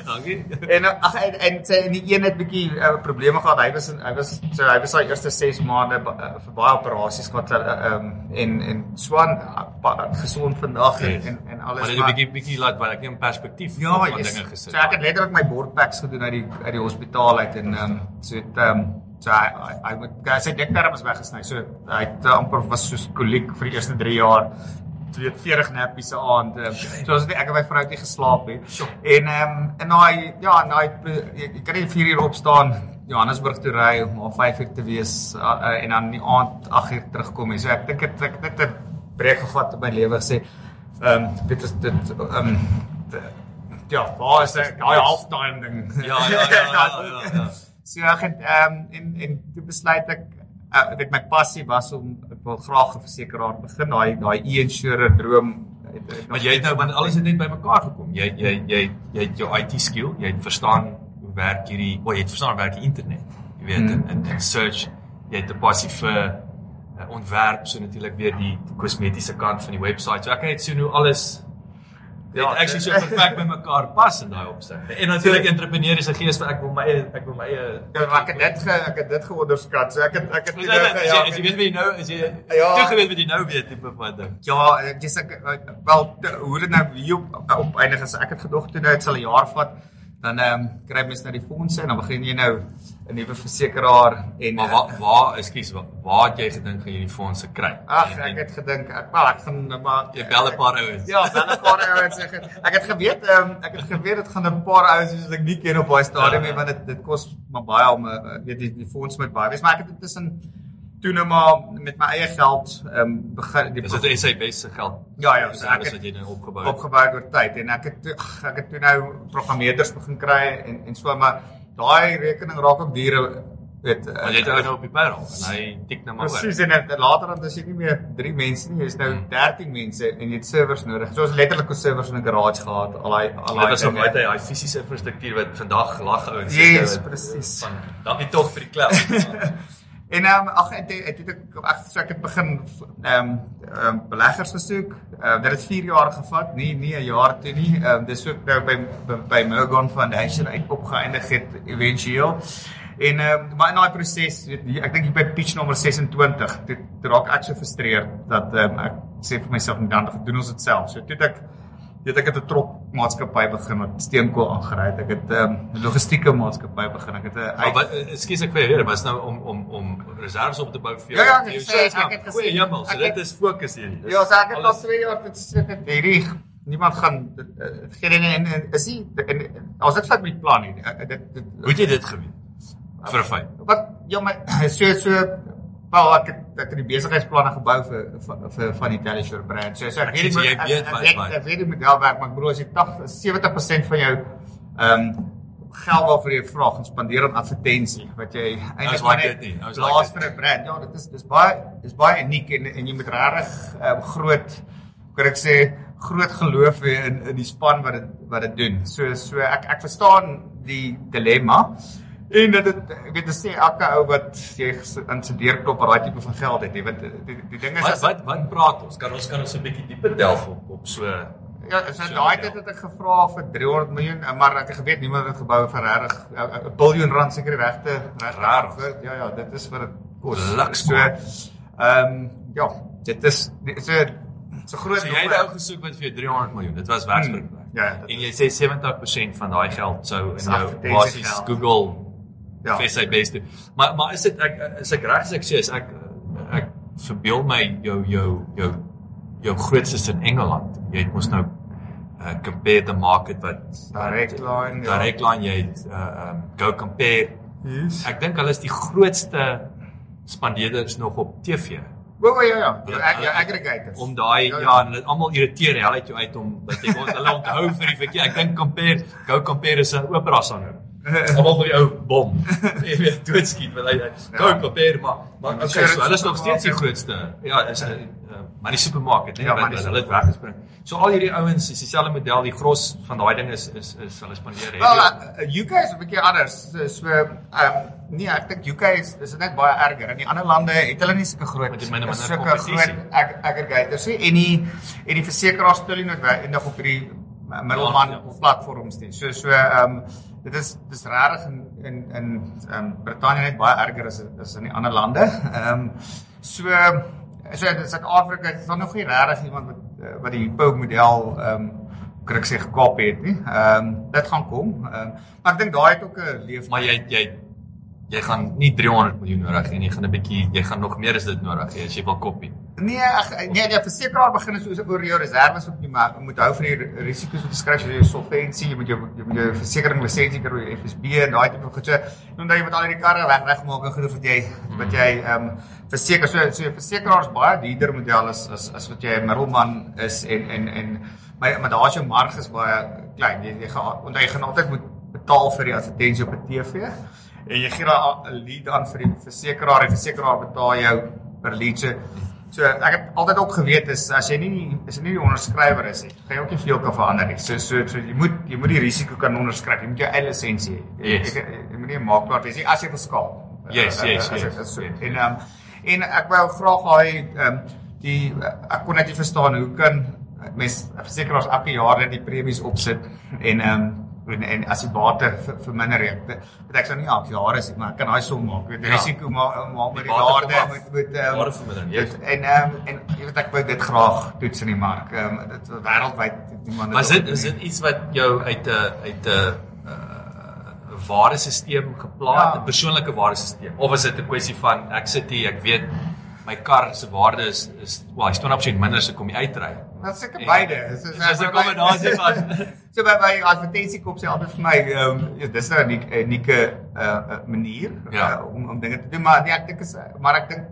Dankie. En uh, ag en, en en die een het bietjie uh, probleme gehad. Hy was in- hy was so hy was sy eerste 6 maande uh, vir baie operasies gehad uh, um, en en Swan uh, gesond vandag en, Yes. en en alles Maar dit 'n bietjie bietjie laat wat ek in perspektief ja, van yes. dinge gesit. So ek het letterlik my bordpacks gedoen uit die uit die hospitaal uit en ehm um, so het ehm um, so hy hy- hy moet sy dekterm is weggesny. So hy het uh, amper was soos koliek vir die eerste 3 jaar weet 40 nappies se aand. Um, so as ek en my vrou het geslaap nie. En ehm um, en daai ja, en daai jy, kan nie 4 uur opstaan Johannesburg toe ry om om 5 uur te wees uh, uh, en dan in die aand 8 uur terugkom. nie. So ek dink dit ek het net 'n breek gevat op my lewe gesê. Ehm um, dit is dit ehm um, ja, waar is daai halftime ding. Ja, ja, ja, ja, ja, ja. So ek het ehm um, en en toe besluit ek uh, dit my passie was om ek wil graag 'n versekeraar begin daai daai e-insurer droom het, het Maar jy het nou want alles het net bymekaar gekom. Jy jy jy jy het jou IT skill, jy het verstaan hoe werk hierdie, o, jy het verstaan hoe werk die internet. Jy weet in in in search, jy het 'n passie vir uh, ontwerp, so natuurlik weer die kosmetiese kant van die webwerf. So ek kan net sien hoe alles Ja, actually so dit- perfek by mekaar pas in daai opsig. En natuurlik entrepreneuriese gees van ek wil my eie ek wil my eie Ja, ek het dit ge, ek het dit geonderskat. So ek het ek het Hoe sê dit? As jy weet wie jy nou is jy Ja. toe geweet wat jy nou weet tipe van ding. Ja, ek dis ek wel hoe dit nou hier op, op eindig as ek het gedog toe nou dit sal 'n jaar vat, dan ehm um, kry mens nou die fondse en dan begin jy nou 'n nuwe versekeraar en Maar eh, waar waar ekskuus waar, waar het jy gedink gaan jy die fondse kry? Ag, En- ek en het gedink ek wel ek gaan nou maar jy bel 'n paar ouens. Ja, bel 'n paar ouens ek het ek het geweet ehm um, ek het geweet dit gaan 'n paar ouens soos ek nie ken op daai stadium Ja. nie want dit dit kos maar baie om 'n uh, weet die, die fonds met baie wees maar ek het intussen toe nou maar met my eie geld ehm um, begin die Dis dit SA beste geld. Ja, ja, so ek het wat jy nou opgebou het. opgebou oor tyd en ek het ag, ek het toe nou programmeerders begin kry en en so maar daai rekening raak ook duur weet Want jy het ou nou op die payroll en hy tik nou maar Presies en dan later dan is jy nie meer 3 mense nie, jy's nou Hmm. 13 mense en jy het servers nodig. So ons letterlik 'n servers in 'n garage gehad, al daai al Dit was nog baie daai fisiese infrastruktuur wat vandag lag ouens. Yes, Dit, presies. dankie tog vir die cloud. En ehm um, ag het het ek ag so ek het begin ehm um, um, beleggers gesoek. Uh, dit het 4 jaar gevat, nie nie 'n jaar toe nie. Ehm um, dis ook nou by by, by Morgan Foundation uit opgeëindig het eventueel. En ehm um, maar in daai proses, ek dink by pitch nommer 26, dit dit raak ek so frustreerd dat ehm um, ek sê vir myself dan dan doen ons dit self. So toe ek weet ek het 'n trok maatskappy begin wat steenkool aangery het. Ek het ehm um, logistieke maatskappy begin. Ek het 'n Maar wat ekskuus ek vir jou weer, was nou om om om reserves op te bou vir jou. Ja, ja, ek sê, ek nou. het gesê- hemel, so ek dit het- is fokus. Dis Ja, so ek het al alles- 2 jaar dit sit dit hierdie niemand gaan dit eh, gee en en is nie en as dit vat met plan nie. eh, Dit dit Hoe het jy dit geweet? Vir 'n feit. wat ja my so so wel ek het ek het die besigheidsplanne gebou vir vir, van die Teleshore brand. So so ek Ek weet jy ek- weet ek wat- wat. ek weet die model werk maar ek bedoel as jy 80 70% van jou ehm um, geld waarvoor jy vra gaan spandeer aan advertensie wat jy eintlik like. Ouens like blaas dit vir 'n brand. Ja, dit is dis baie dis baie uniek en en jy moet regtig ehm groot kan ek sê groot geloof in in die span wat dit wat dit doen. So so ek ek verstaan die dilemma. En dat dit ek weet dis nie elke ou wat jy aan sy deur klop wat daai tipe van geld het nie. Want die, die, die ding is Wat as wat wat praat ons? Kan ons kan ons 'n bietjie dieper delf op op so Ja, so So, daai tyd het ek gevra vir 300 miljoen, eh, maar ek het geweet niemand het dit gebou vir regtig 'n biljoen rand seker die regte Rarig. Ja ja, dit is vir dit kos. Luks, So ehm ja, dit is 'n so groot So jy het ou gesoek met vir jou 300 miljoen. Dit was werksplek. Hmm, ja, En jy sê 70% van daai geld sou in jou basies Google ja. vir sy beste. Maar maar is dit ek is ek reg as ek sê is ek ek verbeel my jou jou jou jou grootste is in Engeland. Jy het mos nou uh compare the market wat Direct line. ja. direct line jy het uh um, go compare. Yes. Ek dink hulle is die grootste spandeerders nog op TV. O oh, ja ja, Hulle- ja, ek- ja aggregators. Om daai Ja, ja, ja. ja, en dit almal irriteer hel uit jou uit om dat jy ons hulle onthou vir die verkeer. Ek dink compare go compare is 'n opera sanger. Almal vir die ou bom. Jy weet doodskiet want hy hy- go Ja. compare maar maar Ja, okay, so hulle is nog steeds die supermarket. grootste. Ja, is 'n uh, maar die supermarket, nee, Ja, ja, maar hulle het weggespring. So al hierdie ouens is dieselfde model, die gros van daai ding is is is hulle spandeer het. Wel, uh, UK is 'n bietjie anders. So, so ehm nee, ek dink UK is is net baie erger. In die ander lande het hulle nie sulke groot jy minder- minder sulke groot ag- aggregators nie. En die en die versekeraars speel nie noodwendig op hierdie uh, middelman Ja. platforms nie. So so ehm dit is dis regtig in in in ehm Brittanje net baie erger as as in die ander lande. Ehm so so in Suid-Afrika is daar nog nie regtig iemand wat eh, wat die Hippo model ehm kan ek sê gekap het nie. Ehm dit gaan kom. Ehm maar ek dink daai het ook 'n leef Maar jy jy jy gaan nie 300 miljoen nodig hê nie, jy gaan 'n bietjie jy gaan nog meer as dit nodig hê as jy wil kopie. Nee, ag nee, die versekeraar begin soos oor jou reserves op die maar jy moet hou vir die ri- risiko's wat jy skryf, so jou solvency, jy moet jou jy moet jou versekering lisensie kry, jou FSB en daai tipe goed. So, omdat jy met al hierdie karre weg regmaak en goed wat jy wat jy ehm um, verseker so so 'n versekeraar is baie duurder model as as as wat jy 'n middelman is en en en maar maar daar is jou marges baie klein. Jy jy gaan omdat jy gaan altyd moet betaal vir die advertensie op 'n TV en jy gee daai 'n lead aan vir die versekeraar en versekeraar betaal jou per lead. So, so ek het altyd ook geweet is as jy nie as jy nie die onderskrywer is nie, gaan jy ook nie veel kan verander nie. So so so jy moet jy moet die risiko kan onderskryf. Jy moet jou eie lisensie hê. Jy, Yes. jy, jy moet nie 'n makelaar wees nie as jy wil skaal. Yes, Uh, yes, as- yes, as- so. yes. En ehm en ek wou graag daai ehm die ek kon net nie verstaan hoe kan mens versekeraars elke jaar net die premies opsit en ehm um, en, en as die bate ver- verminder ek dit ek sou nie elke jaar is maar ek kan daai som maak weet Ja. risiko maar maar met Die waarde af. moet moet ehm, Waarde vermindering, yes. moet- en ehm en jy weet ek wou dit graag toets in die mark ehm dit wêreldwyd niemand Maar dit is dit iets wat jou uit 'n uit 'n uh, waardesisteem geplaas, Ja. 'n persoonlike waardesisteem of is dit 'n kwessie van ek sit hier, ek weet my kar se waarde is is wel, hy's 20% minder as ek kom uitry. Is seker En- beide. Dit is Dis 'n kombinasie van So by by advertensie koop sê altyd vir my ehm um, dis nou 'n 'n unieke uh, manier Ja. uh, om om dinge te doen maar nee ek dink is maar ek dink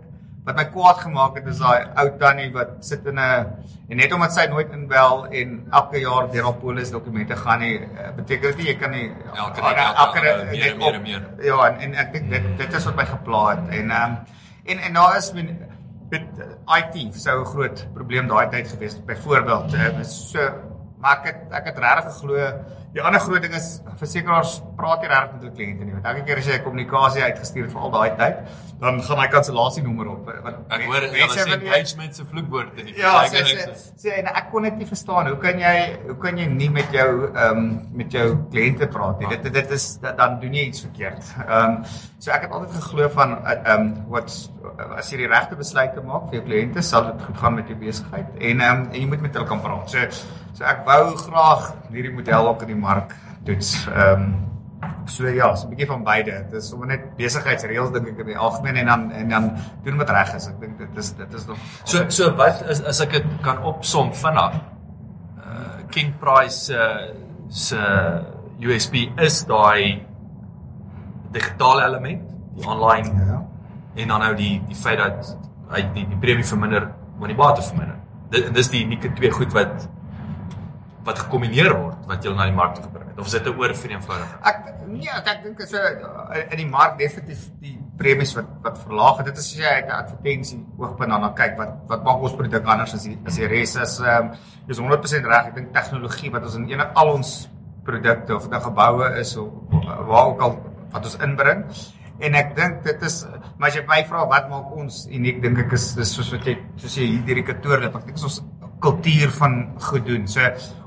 wat my kwaad gemaak het is daai ou tannie wat sit in 'n en net omdat sy nooit inbel en elke jaar deur haar polis dokumente gaan nie beteken dit nie jy kan nie Elke dag, elke- elke- meer meer meer. Ja en, en ek dink dit dit is wat my gepla het en um, en en daar is met met IT sou 'n groot probleem daai tyd gewees het. Byvoorbeeld, uh, so maar ek het, ek het regtig geglo die ander groot ding is versekeraars praat nie regtig met hul kliënte nie. Want elke keer as jy 'n kommunikasie uitgestuur het vir al daai tyd, dan gaan hy kansellasienommer op eh, wat ek hoor mense hulle sê engagement se vloekwoord in die Ja, sê sê sê en ek kon dit nie verstaan. Hoe kan jy hoe kan jy nie met jou ehm um, met jou kliënte praat nie? Dit dit is dan doen jy iets verkeerd. Ehm um, so ek het altyd geglo van ehm um, wat as jy die regte besluite maak vir jou kliënte, sal dit goed gaan met jou besigheid en ehm um, en jy moet met hulle kan praat. So so ek wou graag hierdie model ook in die mark toets. Ehm um, So ja, so 'n bietjie van beide. Dit is sommer net besigheidsreëls dink ek in die algemeen en dan en dan doen wat reg is. Ek dink dit is dit is nog So so wat is as ek dit kan opsom vinnig. Uh King Price se se USB is daai digitale element, die online ja. en dan nou die die feit dat hy die die premie verminder maar die bate verminder. Dit dis die unieke twee goed wat wat gekombineer word wat jy na die mark toe gebring het. Of is dit 'n oorvereenvoudiging? Ek nee, ek ek dink so uh, in die mark definitief die premies wat wat verlaag het. Dit is as jy uit 'n advertensie oogpunt dan kyk wat wat maak ons produk anders as die as die res is ehm um, is 100% reg. Ek dink tegnologie wat ons in ene al ons produkte of dit nou geboue is of waar ook al wat ons inbring en ek dink dit is maar as jy my vra wat maak ons uniek dink ek is dis soos wat jy soos jy hierdie kantoor het ek dink is ons kultuur van goed doen. So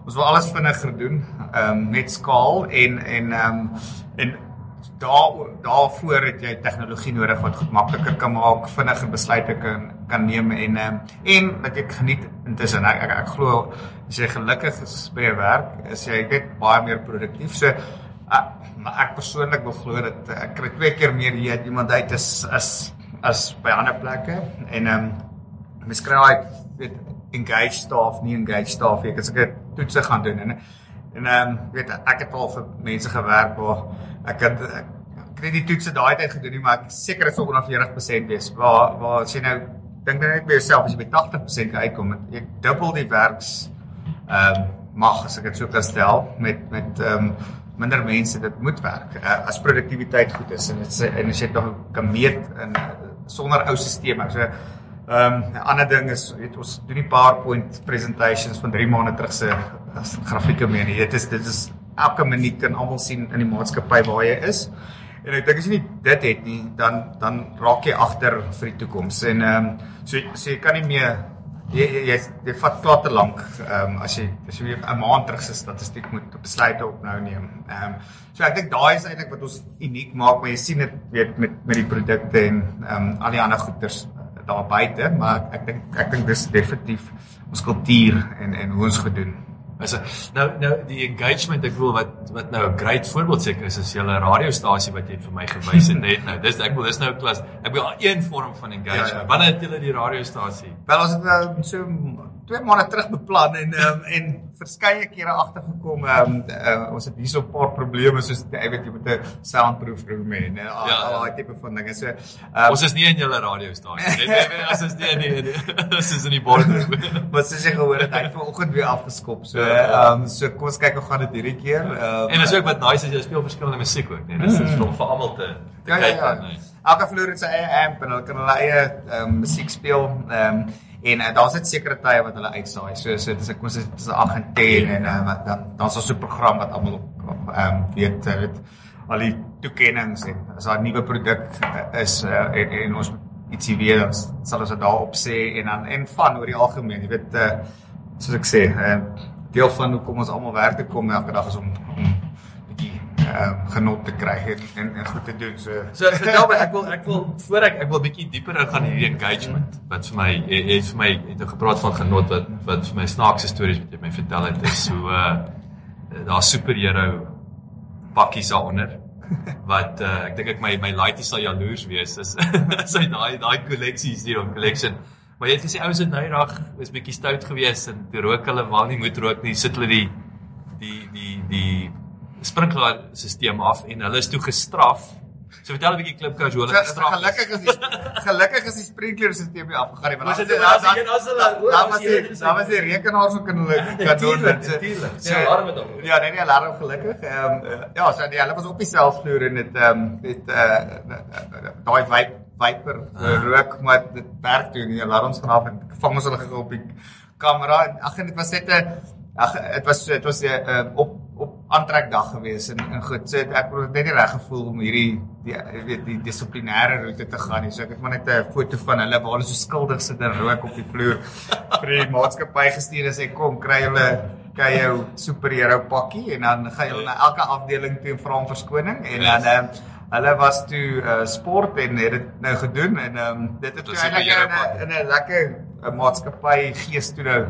ons wil alles vinniger doen ehm um, met skaal en en ehm um, en daar daarvoor het jy tegnologie nodig wat goed makliker kan maak, vinniger besluite kan kan neem en um, en wat ek geniet intussen ek ek, ek glo as jy gelukkig is by jou werk, is jy net baie meer produktief. So uh, maar ek persoonlik glo dat uh, ek kry twee keer meer hier iemand uit as as as by ander plekke en ehm um, mens kry daai weet engaged staff, nie engaged staff nie. Ek het seker toetse gaan doen en en ehm um, weet ek het al vir mense gewerk waar ek het ek, ek het die toetse daai tyd gedoen nie, maar ek seker dit sou onder 40% wees. Waar waar as jy nou dink net by jouself as jy by 80% kan uitkom, jy dubbel die werks ehm um, mag as ek dit so kan stel met met ehm um, minder mense dit moet werk uh, as produktiwiteit goed is en dit en as jy dit nog kan meet in sonder ou stelsels. So Ehm um, 'n ander ding is weet ons doen die PowerPoint presentations van 3 maande terug se grafieke mee. nie. Dit is dit is elke minuut kan almal sien in die maatskappy waar jy is. En ek dink as jy nie dit het nie, dan dan raak jy agter vir die toekoms. En ehm um, so so jy kan nie meer jy jy jy, jy vat klaar te lank ehm um, as jy as jy 'n maand terug se statistiek moet besluite op nou neem. Ehm um, so ek dink daai is eintlik wat ons uniek maak, maar jy sien dit weet met met die produkte en ehm um, al die ander goeders daar buite, maar ek dink ek dink dis definitief ons kultuur en en hoe ons gedoen. Is nou nou die engagement ek wil wat wat nou 'n great voorbeeld seker is is julle radiostasie wat jy vir my gewys het net nou. Dis ek wil dis nou 'n klas. Ek wil een vorm van engagement. Ja, ja. Wanneer het julle die radiostasie? Wel ons het uh, so twee maande terug beplan en um, en verskeie kere agtergekom um, uh, ons het hierso 'n paar probleme soos jy weet jy moet 'n soundproof room hê en al Ja, al ja. daai tipe van dinge. So um, Ons is nie in julle radiostasie. Net net net as is nie in die as is in die boardroom. wat soos jy gehoor het, hy het vanoggend weer afgeskop. So Ja, ja. ehm um, so kom ons kyk hoe gaan dit hierdie keer. Um, En is ook wat nice is jy speel verskillende musiek ook, nee. Dis is vir almal te te Ja ja kyk. ja. nee. Elke vloer het sy eie amp en hulle kan hulle eie um, musiek speel. Ehm um, en uh, daar's net sekere tye wat hulle uitsaai. So so dis ek kon sê dis 8 en 10 en uh, wat dan dan's daar so 'n program wat almal op ehm um, weet uh, dit al die toekennings en as daar 'n nuwe produk uh, is uh, en, en ons ietsie weet dan sal ons dit daarop sê en dan en van oor die algemeen, jy weet uh soos ek sê, uh deel van hoekom ons almal werk te kom elke dag is om om uh, genot te kry en, en en goed te doen. So So vertel my, ek wil ek wil voor ek ek wil bietjie dieper ingaan in hierdie engagement wat vir my jy het vir my het gepraat van genot wat wat vir my snaakse stories wat jy my vertel het is so uh daar superhero pakkies daaronder wat uh, ek dink ek my my laaitie sal jaloers wees is is hy daai daai kolleksies hier op collection maar jy het gesê ouens het nou eendag is bietjie stout gewees en rook hulle wel nie moet rook nie sit hulle die die die die sprinkler stelsel af en hulle is toe gestraf so vertel 'n bietjie klipkous hoe hulle gestraf is gelukkig is die gelukkig is die sprinkleerstelsel nie afgegaan nie, want dit- was dit- as hulle- o, dan as was jy die dan was die rekenaar so kan hulle kan doen dit. So- Die alarm het op. Ja, nee, die alarm gelukkig. Ehm um, ja, so die hulle was op dieselfde vloer en dit ehm um, dit uh daai vibe viper Ah. rook maar dit werk toe die alarms gaan af en vang ons hulle gou op die kamera en ag en dit was net 'n ag dit was dit was 'n uh, op op aantrekdag gewees en en goed so ek het net nie reg gevoel om hierdie die weet die dissiplinêre roete te gaan nie. So ek het maar net 'n foto van hulle waar hulle so skuldig sit en rook op die vloer vir die maatskappy gestuur en sê kom kry hulle kry jou superhero pakkie en dan gaan jy na elke afdeling toe en vra om verskoning en dan ehm hulle was toe uh, sport en het dit nou gedoen en ehm um, dit het toe eintlik in 'n lekker 'n maatskappy gees toe nou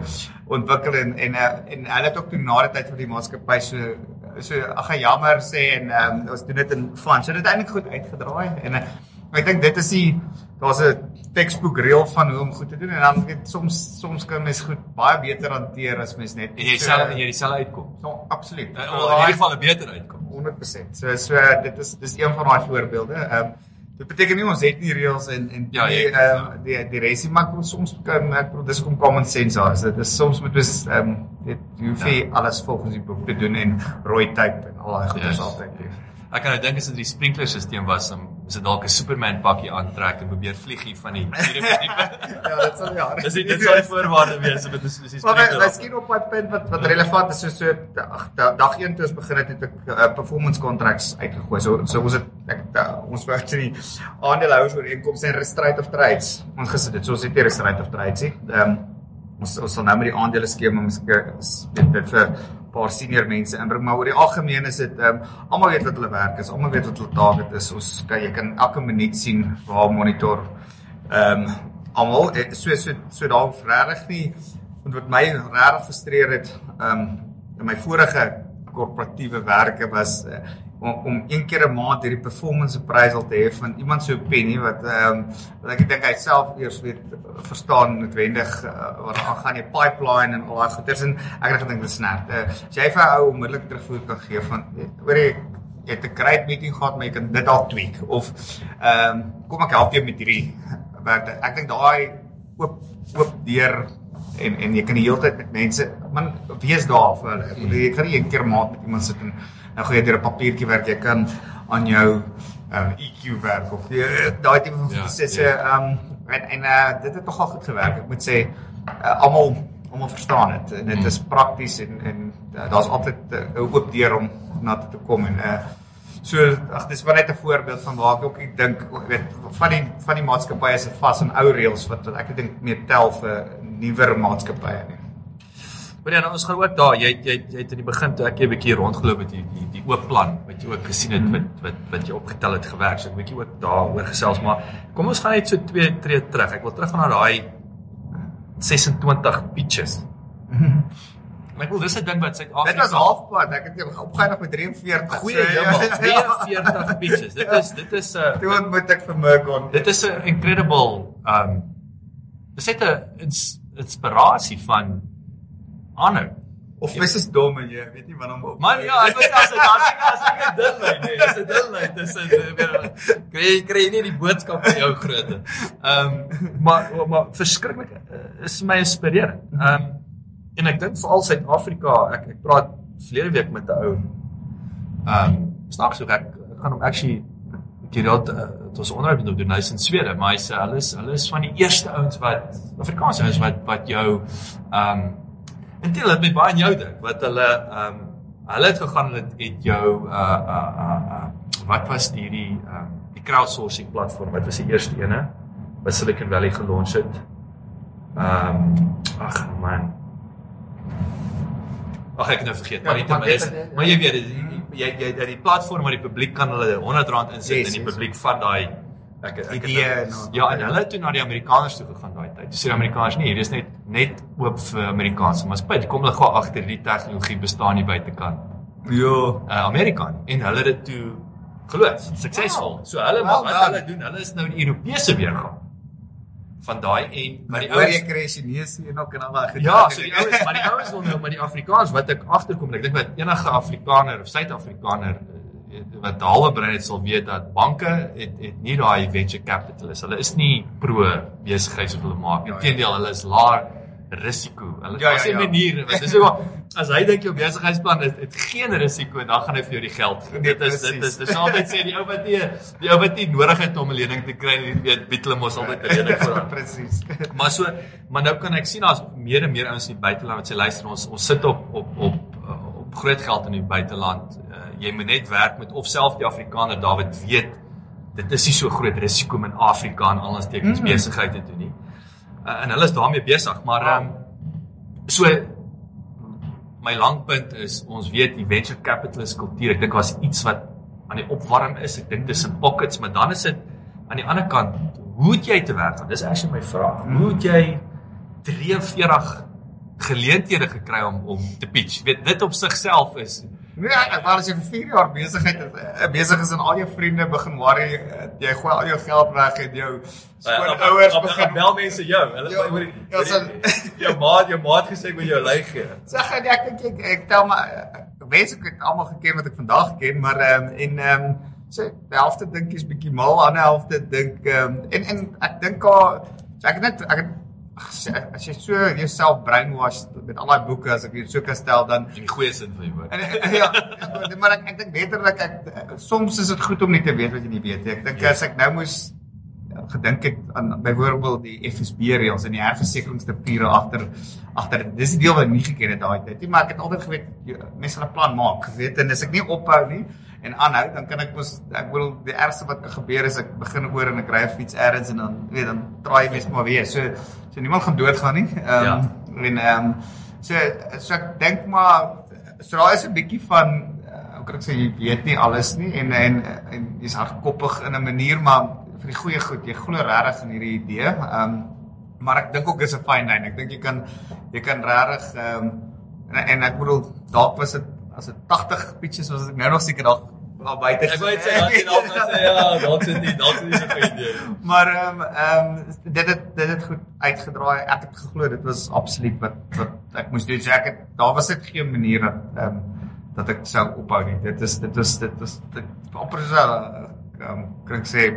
ontwikkel en en uh, en hulle het ook toe na die tyd vir die maatskappy so so ag jammer sê en ehm um, ons doen dit in van so dit het eintlik goed uitgedraai en uh, ek dink dit is die daar's 'n textbook reël van hoe om goed te doen en dan weet soms soms kan mens goed baie beter hanteer as mens net en jy sal en jy dieselfde uitkom Ja, absoluut. Uh, well, in ieder geval 'n beter uitkom 100%. So so dit is dis een van daai voorbeelde. Ehm um, dit beteken nie ons het nie reëls en en Ja, die ehm die die resie maar soms kan ek bedoel dis kom common sense daar. is. Dit is soms moet ons ehm um, dit jy hoef nie alles volgens die boek te doen en rooi tape en al daai goeders Yes. altyd doen. Ek kan nou dink as dit die sprinkler stelsel was, dan is dit dalk 'n Superman pakkie aantrek en probeer vlieg hier van die vierde verdieping. Ja, dit sal ja. Dis dit sou voorwaarde wees om dit is is die Maar sprinkler. miskien op my punt wat wat relevant is so so ag, da- dag 1 toe ons begin het het ek uh, performance contracts uitgegooi. So so ons het ek da, ons werk in die aandeelhouers ooreenkomste en restraint of trades. Ons gesit dit. So ons het nie restraint of trades nie. Ehm ons ons sal nou met die aandele skema dit dit vir 'n paar senior mense inbring, maar oor die algemeen is dit ehm almal weet wat hulle werk is. Almal weet wat hulle target is. Ons kan jy kan elke minuut sien waar monitor ehm um, almal eh, so so so daar regtig nie want wat my regtig frustreer het ehm um, in my vorige korporatiewe werke was uh, om, om een keer 'n maand hierdie performance appraisal te hê van iemand so penny wat ehm um, wat ek dink hy self eers weet verstaan noodwendig uh, wat daar gaan die pipeline en al daai goeders en ek het gedink dit is net uh, as jy vir 'n ou onmiddellik terugvoer kan gee van hoor jy jy het 'n great meeting gehad maar jy kan dit dalk tweak of ehm um, kom ek help jou met hierdie werk ek dink daai oop oop deur en en jy kan die hele tyd met mense man wees daar vir hulle. Ek bedoel jy kan nie een keer 'n maand met iemand sit en nou gaan jy deur 'n papiertjie werk. Jy kan aan jou um, EQ werk of jy daai tipe van Ja, prosesse ja. um en en uh, dit het nogal goed gewerk. Ek moet sê uh, almal almal verstaan dit en dit is prakties en en uh, daar's altyd 'n uh, oop deur om na toe te kom en uh So ag dis maar net 'n voorbeeld van waar ek ook ek dink ek weet van die van die maatskappye is vas aan ou reëls wat wat ek dink meer tel vir nuwer maatskappye nie. Maar ja, nou, ons gaan ook daar. Jy jy jy het in die begin toe ek jy 'n bietjie rondgeloop het die die die oop plan wat jy ook gesien het wat wat wat jy opgetel het gewerk. So ek 'n bietjie ook daaroor gesels, maar kom ons gaan net so twee tree terug. Ek wil terug gaan na daai 26 pitches. Maar ek wil dis 'n ding wat Suid-Afrika Dit was halfpad. Ek het jou opgeëindig met 43. goeie So, ja, hemel, 42 pitches. Dit is dit is 'n uh, Toe ontmoet ek vir Mergon. dit is 'n incredible um dis net 'n ins, inspirasie van aanhou. Of mens is dom en jy weet nie wat om op. Man ja, ek weet as dit as ek as ek 'n ding lê, nee, dis 'n ding lê. Dis 'n kry kry nie die boodskap van jou grootte. Ehm um, maar maar verskriklik uh, is my inspirerend. Ehm um, en ek dink veral Suid-Afrika, ek ek praat verlede week met 'n ou ehm um, snaaks ook ek, gaan hom actually gereeld uh, dit was onderhoud met hom doen hy's in Swede, maar hy sê hulle is hulle is van die eerste ouens wat Afrikaanse ouens wat wat jou ehm um, En dit het met baie aan jou dink wat hulle ehm um, hulle het gegaan het het jou uh uh uh, uh wat was hierdie ehm um, die crowdsourcing platform wat was die eerste ene? by Silicon Valley gelons het. Ehm um, ag man. Ag ek het nou vergeet, maar Ja, dit maar, is, maar jy weet jy jy dat die platform waar die publiek kan hulle R100 insit Yes, en die yes. publiek van daai ek ek Idee en- Ja, en hulle het toe na die Amerikaners toe gegaan daai tyd. Dis die Amerikaners nie, hier is net net oop vir Amerikaanse maatskappye. Kom hulle gou agter die tegnologie bestaan nie buitekant Ja. uh, Amerika en hulle het dit toe geloods, suksesvol. Wow. So hulle Well wat hulle doen, hulle is nou die Europese weergawe van daai en maar die ouens kry Chinese en ook en al daai Ja, so die ouens, maar die ouens wil nou maar die Afrikaans wat ek agterkom en ek dink wat enige Afrikaner of Suid-Afrikaner eh, wat halwe brein het sal weet dat banke het het nie daai venture capitalists. Hulle is nie pro besigheids of hulle maak. Ja, ja. Inteendeel, hulle is laer risiko. Hulle Ja, ja, ja, ja, ja. maniere. Want dis ook as hy dink jou besigheidsplan het, het geen risiko, dan gaan hy vir jou die geld gee. Dit is dit is dis altyd sê die ou wat nie die ou wat nie nodig het om 'n lening te kry, nie weet bied hulle mos altyd 'n lening vir hom. Presies. Maar so, maar nou kan ek sien daar's meer en meer ouens in die buiteland wat sê luister ons ons sit op op op uh, op groot geld in die buiteland. Uh, jy moet net werk met of self die Afrikaner Dawid weet dit is nie so groot risiko om in Afrika en alles tekens Mm. mm. besigheid te doen nie. Uh, en hulle is daarmee besig, maar ehm um, so my langpunt is ons weet die venture capitalist kultuur. Ek dink daar's iets wat aan die opwarm is. Ek dink dis in pockets, maar dan is dit aan die ander kant, hoe het jy te werk gaan? Dis actually my vraag. Hoe het jy 43 geleenthede gekry om om te pitch? Jy weet dit op sigself is Nee, ek wou as jy vir 4 jaar besigheid eh, besig is en al jou vriende begin worry, eh, jy gooi al jou geld weg en jou skoonouers begin bel mense jou. Hulle Ja, oor ja, so- jou maat, jou maat gesê ek wil jou lei gee. Sag jy ek dink ek, ek tel maar eh, mense ek het almal geken wat ek vandag ken, maar ehm um, en ehm um, so die helfte dink is bietjie mal, ander helfte dink ehm um, en en ek dink al so ek het net ek het as- jy so jouself brainwash met al daai boeke as ek dit so kan stel dan In die goeie sin van die woord. En, en, ja, en- maar ek ek dink letterlik ek soms is dit goed om nie te weet wat jy nie weet nie. Ek dink Ja. as ek nou moes ja, gedink het aan byvoorbeeld die FSB reëls en die herversekeringspapiere agter agter dis die deel wat ek nie geken het daai tyd nie, maar ek het altyd geweet mense gaan 'n plan maak, weet en as ek nie ophou nie en aanhou dan kan ek mos ek bedoel die ergste wat kan gebeur is ek begin oor en ek ry 'n fiets ergens en dan weet dan draai mens maar weer. So so niemand gaan doodgaan nie. Ehm Ja. en ehm um, so so ek dink maar so daar is 'n bietjie van uh, hoe kan ek sê jy weet nie alles nie en en en jy's hardkoppig in 'n manier maar vir die goeie goed jy glo regtig in hierdie idee. Ehm um, maar ek dink ook dis 'n fine line. Ek dink jy kan jy kan regtig ehm um, en, en ek bedoel dalk was dit as dit 80 pitches was ek nou nog seker dalk al buite. Ek wou net sê dat jy dalk sê ja, dalk sit nie, dalk is nie so goeie idee. Maar ehm um, ehm um, dit het dit het goed uitgedraai. Ek het geglo dit was absoluut wat wat ek moes doen. So ek het daar was dit geen manier dat ehm um, dat ek sou ophou nie. Dit is dit was dit was dit amper so ehm um, kan ek sê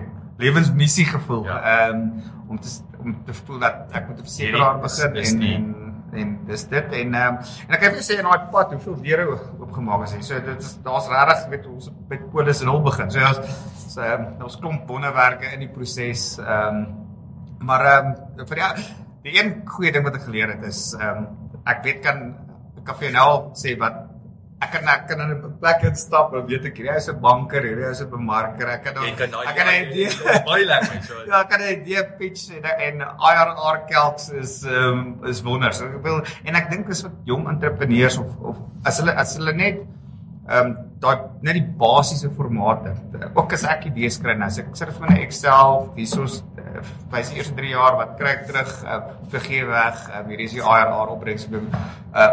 lewensmissie gevoel. Ja. Ehm um, om te om te voel dat ek moet 'n versekeraar is- begin is en en en dis dit en ehm um, en ek kan vir sê in daai pad hoeveel deure oopgemaak is. So dit is daar's regtig weet ons met polis en al begin. So ons so ehm um, ons klomp wonderwerke in die proses. Ehm um, maar ehm um, vir die die een goeie ding wat ek geleer het is ehm um, ek weet kan ek kan vir jou nou sê wat ek kan ek kan in 'n plek instap en weet ek hierdie is 'n banker, hierdie is 'n bemarker. Ek kan kan daai ek kan 'n idee baie lekker so. Ja, ek kan 'n idee pitch en en IRR kelks is um, is wonder. So ek wil en ek dink dis wat jong entrepreneurs of of as hulle as hulle net ehm um, daai net die basiese formate. Ook as ek idees kry nou, as ek sit vir 'n Excel, hiersoos uh, vir die eerste 3 jaar wat kry ek terug, uh, vergee weg, um, hierdie is die IRR opbrengs uh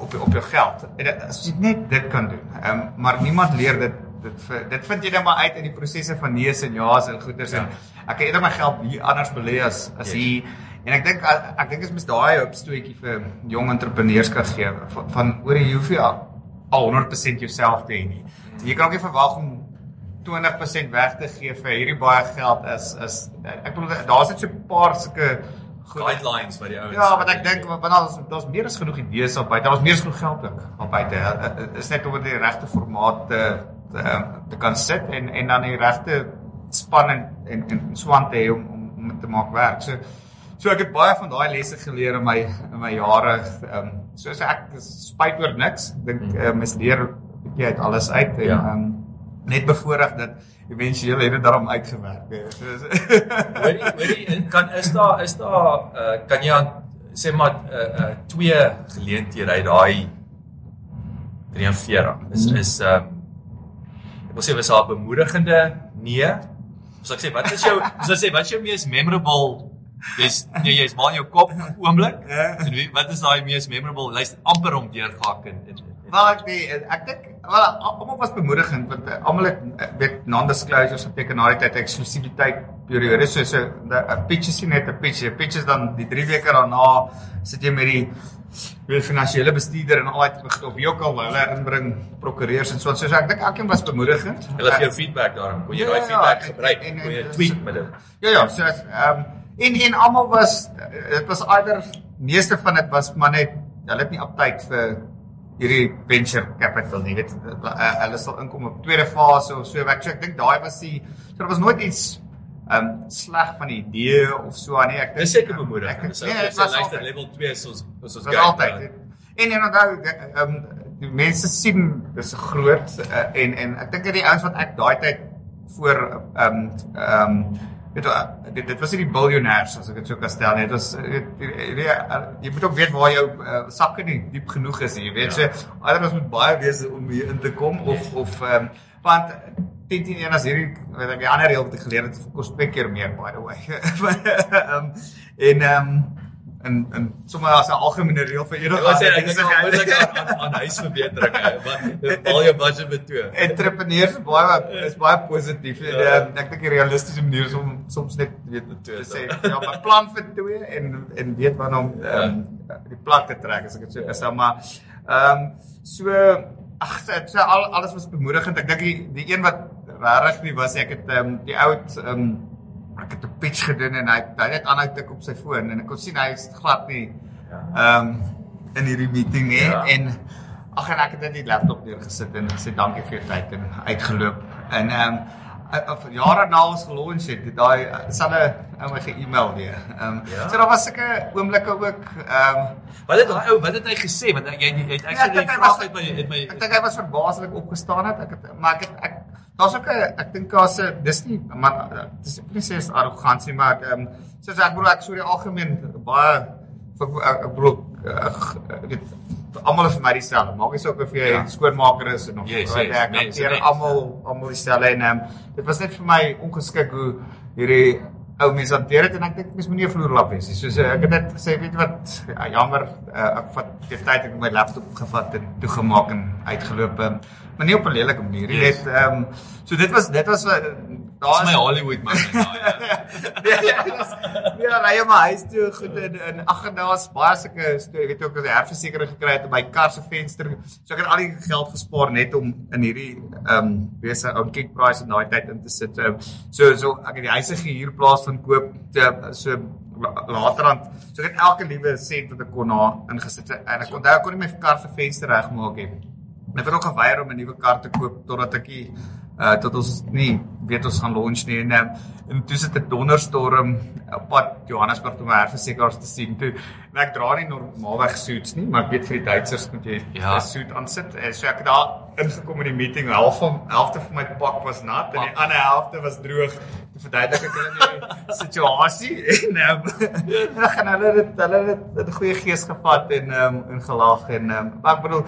op op jou geld. En dit- as jy net dit kan doen. Ehm um, maar niemand leer dit dit dit vind jy net maar uit in die prosesse van nees en ja's en goeders en ek kan eerder my geld hier anders belê as as Yes. hier en ek dink ek dink dit is mis daai opstootjie vir jong entrepreneurs kan gee van, van oor jy hoef jy al al 100% jouself te hê nie. Jy kan ook nie verwag om 20% weg te gee vir hierdie baie geld as as ek bedoel daar's net so 'n paar sulke guidelines wat die ouens Ja, wat ek dink want daar's daar's meer as genoeg idees op buite. Daar's meer as genoeg geld ook op buite. Is net om dit die regte formaat te te, te kan sit en en dan die regte span en en, en swant te hê om om om dit te maak werk. So so ek het baie van daai lesse geleer in my in my jare. Ehm um, soos ek spyt oor niks. Ek dink uh, mens leer 'n bietjie uit alles uit en Ja. ehm um, net bevoorreg dat éventueel het dit daarom uitgewerk. Ja. So hoorie hoorie kan is daar is daar uh, kan jy aan sê maar uh, uh, twee geleenthede uit daai 43 is is um, ek wil sê was daar bemoedigende nee. So ek sê wat is jou so ek sê wat is jou mees memorable Dis nee jy's maar in jou kop oomblik. Ja. En wie wat is daai mees memorable? Luister amper om deurgehak in in Wel ek die, ek dink wel almal was bemoedigend want uh, almal het uh, weet non-disclosures geteken na die tyd eksklusiwiteit periode so so 'n pitch is net 'n pitch, 'n pitch is dan die 3 weke daarna sit jy met die weet finansiële bestuurder en al daai of wie ook al hulle inbring prokureurs en so so, so ek dink elkeen was bemoedigend. Hulle gee jou feedback daarom. Kon jy Ja, daai ja, feedback en- gebruik? en- Kon jy en- tweet met dit? Ja ja, so ehm um, en en almal was dit was either meeste van dit was maar net hulle het nie aptyd vir hierdie venture capital nie. Dit uh, hulle sal inkom op tweede fase of so. Ek so ek dink daai was die so daar was nooit iets ehm um, sleg van die idee of so nee. Ek dink Dis seker ehm, bemoedigend. ek- Dis Nee, dit was altyd- level 2 is ons is ons was altyd. En en onthou ehm um, die mense sien dis groot uh, en en ek dink dat die ouens wat ek daai tyd voor ehm um, ehm um, weet dit, dit was nie die biljoenêers as ek dit so kan stel nie. Dit was jy, jy, moet ook weet waar jou uh, sakke nie diep genoeg is nie. Jy weet Ja. so anders moet baie wees om hier in te kom of of ehm um, want 10 10 1 as hierdie weet ek die ander reël wat ek geleer het kos twee keer meer by the way. Um, en ehm um, en en sommer as 'n algemene reël vir enige Ek wil sê ek ander dink al moet ek aan aan huisverbetering hè, want al jou budget met toe. entrepreneurs is baie is baie positief. En, Ja. uh, ek dink die realistiese manier is om soms net weet Twee te sê ja, maar plan vir twee en en weet wanneer om um, die plat te trek as ek dit so kan sê, maar ehm um, so ag so, so al alles was bemoedigend. Ek dink die die een wat regtig nie was ek het ehm um, die oud ehm um, ek het 'n pitch gedoen en hy hy het net aanhou tik op sy foon en ek kon sien hy is glad nie ehm um, in hierdie meeting nie Ja. en ag en ek het net die laptop neergesit en gesê dankie vir jou tyd en uitgeloop. En ehm um, of jare na ons gelons het, het daai selfe ou my ge-email weer. Ehm um, Ja. so daar was sulke oomblikke ook ehm um, Wat het daai ou wat het hy gesê? Want jy jy het Ja, ek dink die hy vraag uit my uit my Ek dink hy was verbaas dat ek opgestaan het. Ek het maar ek het ek daar's ook 'n ek dink daar's 'n dis nie maar dis ek nie sê is arrogansie maar ek ehm soos ek bedoel ek sou die algemeen baie ek, ek, ek bedoel ek weet almal is vir my dieselfde. Maak nie saak of jy Ja. skoonmaker is en of Yes, wat yes, ek mense, hanteer mense. almal almal dieselfde en ehm dit was net vir my ongeskik hoe hierdie ou mense hanteer dit en ek dink mens moenie 'n vloerlap wees nie. Soos eh, ek het net gesê, weet jy wat, ja, jammer, uh, ek vat die tyd ek my laptop gevat en toegemaak en uitgeloop. Um, maar nie op 'n lelike manier nie. Yes. Net ehm um, so dit was dit was uh, Dis daar my Hollywood man. Ja. Ja, ja, dis- ja, ry jy maar huis toe goed in in ag en daar's baie sulke storie, weet jy ook as jy herversekering gekry het op my kar se venster. So ek het al die geld gespaar net om in hierdie ehm um, besig ou kick price in daai tyd in te sit. Um, so so ek het die huise gehuur plaas van koop te, so la- laterand. So ek het elke liewe sent wat ek kon na ingesit het. en ek onthou ek kon nie my kar se venster regmaak nie. Ek het ook geweier om 'n nuwe kar te koop totdat ek die uh tot ons nie weet ons gaan launch nie. En um, en toe sit 'n donderstorm op pad Johannesburg om my herversekeraars te sien toe. En ek dra nie normaalweg suits nie maar ek weet vir die Duitsers moet jy 'n Ja. suit aansit. En so ek het daar ingekom in die meeting. Half van helfte van my pak was nat en die ander helfte was droog. Te verduidelik ek hulle die situasie en um, en dan gaan hulle dit hulle het dit in goeie gees gevat en um, en gelag en um, ek bedoel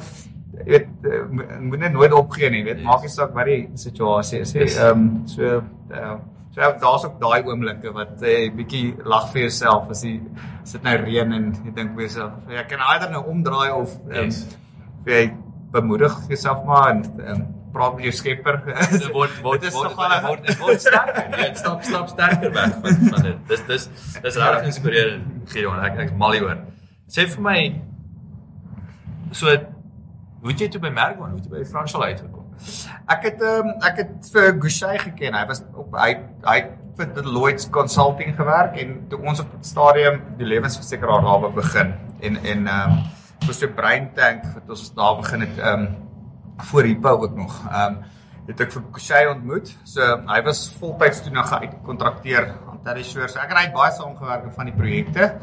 weet eh, mo- moet net nooit opgee nie weet maak nie saak wat die situasie is hè ehm um, so uh, so daar's ook daai oomblikke wat jy uh, bietjie lag vir jouself as jy sit nou reën en jy dink vir jouself jy kan either nou omdraai of um, Yes. jy bemoedig jouself maar en um, praat met jou skepper Dit word word Dit is word nogal 'n- word dit word sterker. Jy stap stap sterker weg van van dit. Dis dis dis regtig inspirerend, Gideon. Ek ek's mal hieroor. Sê vir my so hoe het jy toe by Mergon, hoe het jy by Franchal uitgekom? Ek het um, ek het vir Gouchee geken. Hy was op hy hy het vir Deloitte Consulting gewerk en toe ons op die stadium die lewensversekeraar daar begin en en ehm um, vir so brain tank wat ons daar begin het ehm um, voor Hippo ook nog. Ehm um, het ek vir Gouchee ontmoet. So hy was voltyds toe nog uitgekontrakteer aan Terry Shore. So ek en het baie saamgewerk op van die projekte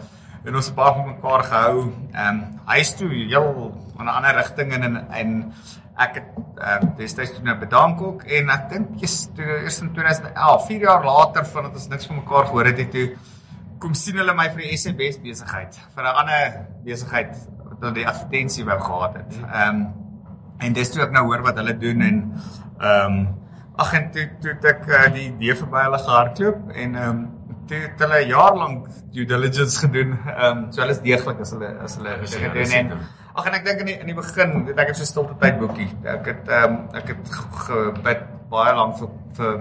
en ons het baie van mekaar gehou. Ehm um, hy is toe heel in 'n ander rigting en en, en ek het ehm uh, destyds toe nou bedank ook en ek dink jy's toe eers in 2011, 4 jaar later vandat ons niks van mekaar gehoor het het toe kom sien hulle my vir die SMS besigheid vir 'n ander besigheid wat die advertensie wou gehad het. Ehm um, en dis toe ek nou hoor wat hulle doen en ehm um, ag en toe toe ek uh, die idee verby hulle gehardloop en ehm um, toe het hulle jaar lank due diligence gedoen. Ehm um, so hulle is deeglik as hulle as hulle dinge doen en ag en ek dink in die in die begin, weet ek het so stilte tyd boekie. Ek het ehm um, ek het gebid baie lank vir vir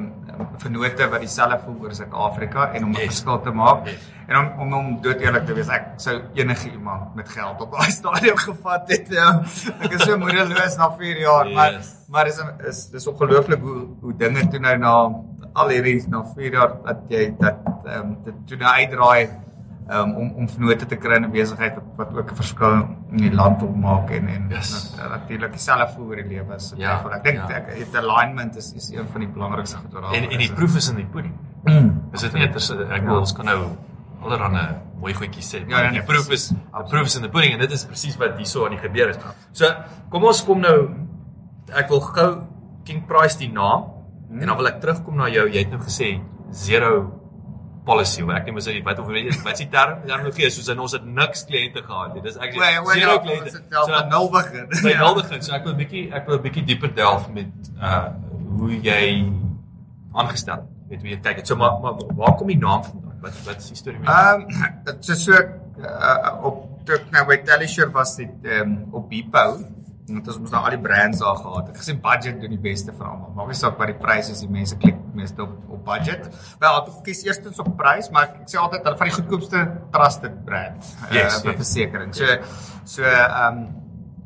vennote wat dieselfde voel oor Suid-Afrika en om 'n yes. verskil te maak. Yes. En om om om dood eerlik te wees, ek sou enige iemand met geld op daai stadium gevat het. Ja. Ek is so moedeloos na 4 jaar, yes. maar maar is is dis ongelooflik hoe hoe dinge toe nou na al hierdie na 4 jaar dat jy dat ehm um, dit toe nou uitdraai um, om om vennote te kry in 'n besigheid wat, wat ook 'n verskil in die land op maak en en yes. natuurlik dieselfde voel oor die lewe is. Ja, ek dink ja. ek het alignment is is een van die belangrikste goed daar. En en die proef is in die pudding. Is dit net as ek wil ons kan nou allerhande mooi goedjies sê. Ja, die proef is die proef is in die pudding en dit is presies wat hierso aan die gebeur is. So, kom ons kom nou ek wil gou King Price die naam hmm. en dan wil ek terugkom na jou. Jy het nou gesê zero policy werk nie, maar sê wat of weet jy wat is die term? Nog gee soos in ons het niks kliënte gehad nie. Dis well, zero kliënte. Dit is so, nul begin. By ja. nul begin. So ek wil 'n bietjie ek wil 'n bietjie dieper delf met uh hoe jy aangestel weet hoe jy kyk. So maar, maar waar kom die naam vandaan? Wat wat is die storie met? Ehm um, dit is so uh, op toe nou by Tellisure was dit ehm um, op Bepo want ons moes nou al die brands daar gehad. Ek gesê budget doen die beste vir almal. Maak nie saak wat die pryse is, die mense klik meeste op op budget. Wel, ek kies eerstens op prys, maar ek sê altyd hulle van die goedkoopste trusted brand eh, yes, uh, vir yes. versekerings. So so ehm um,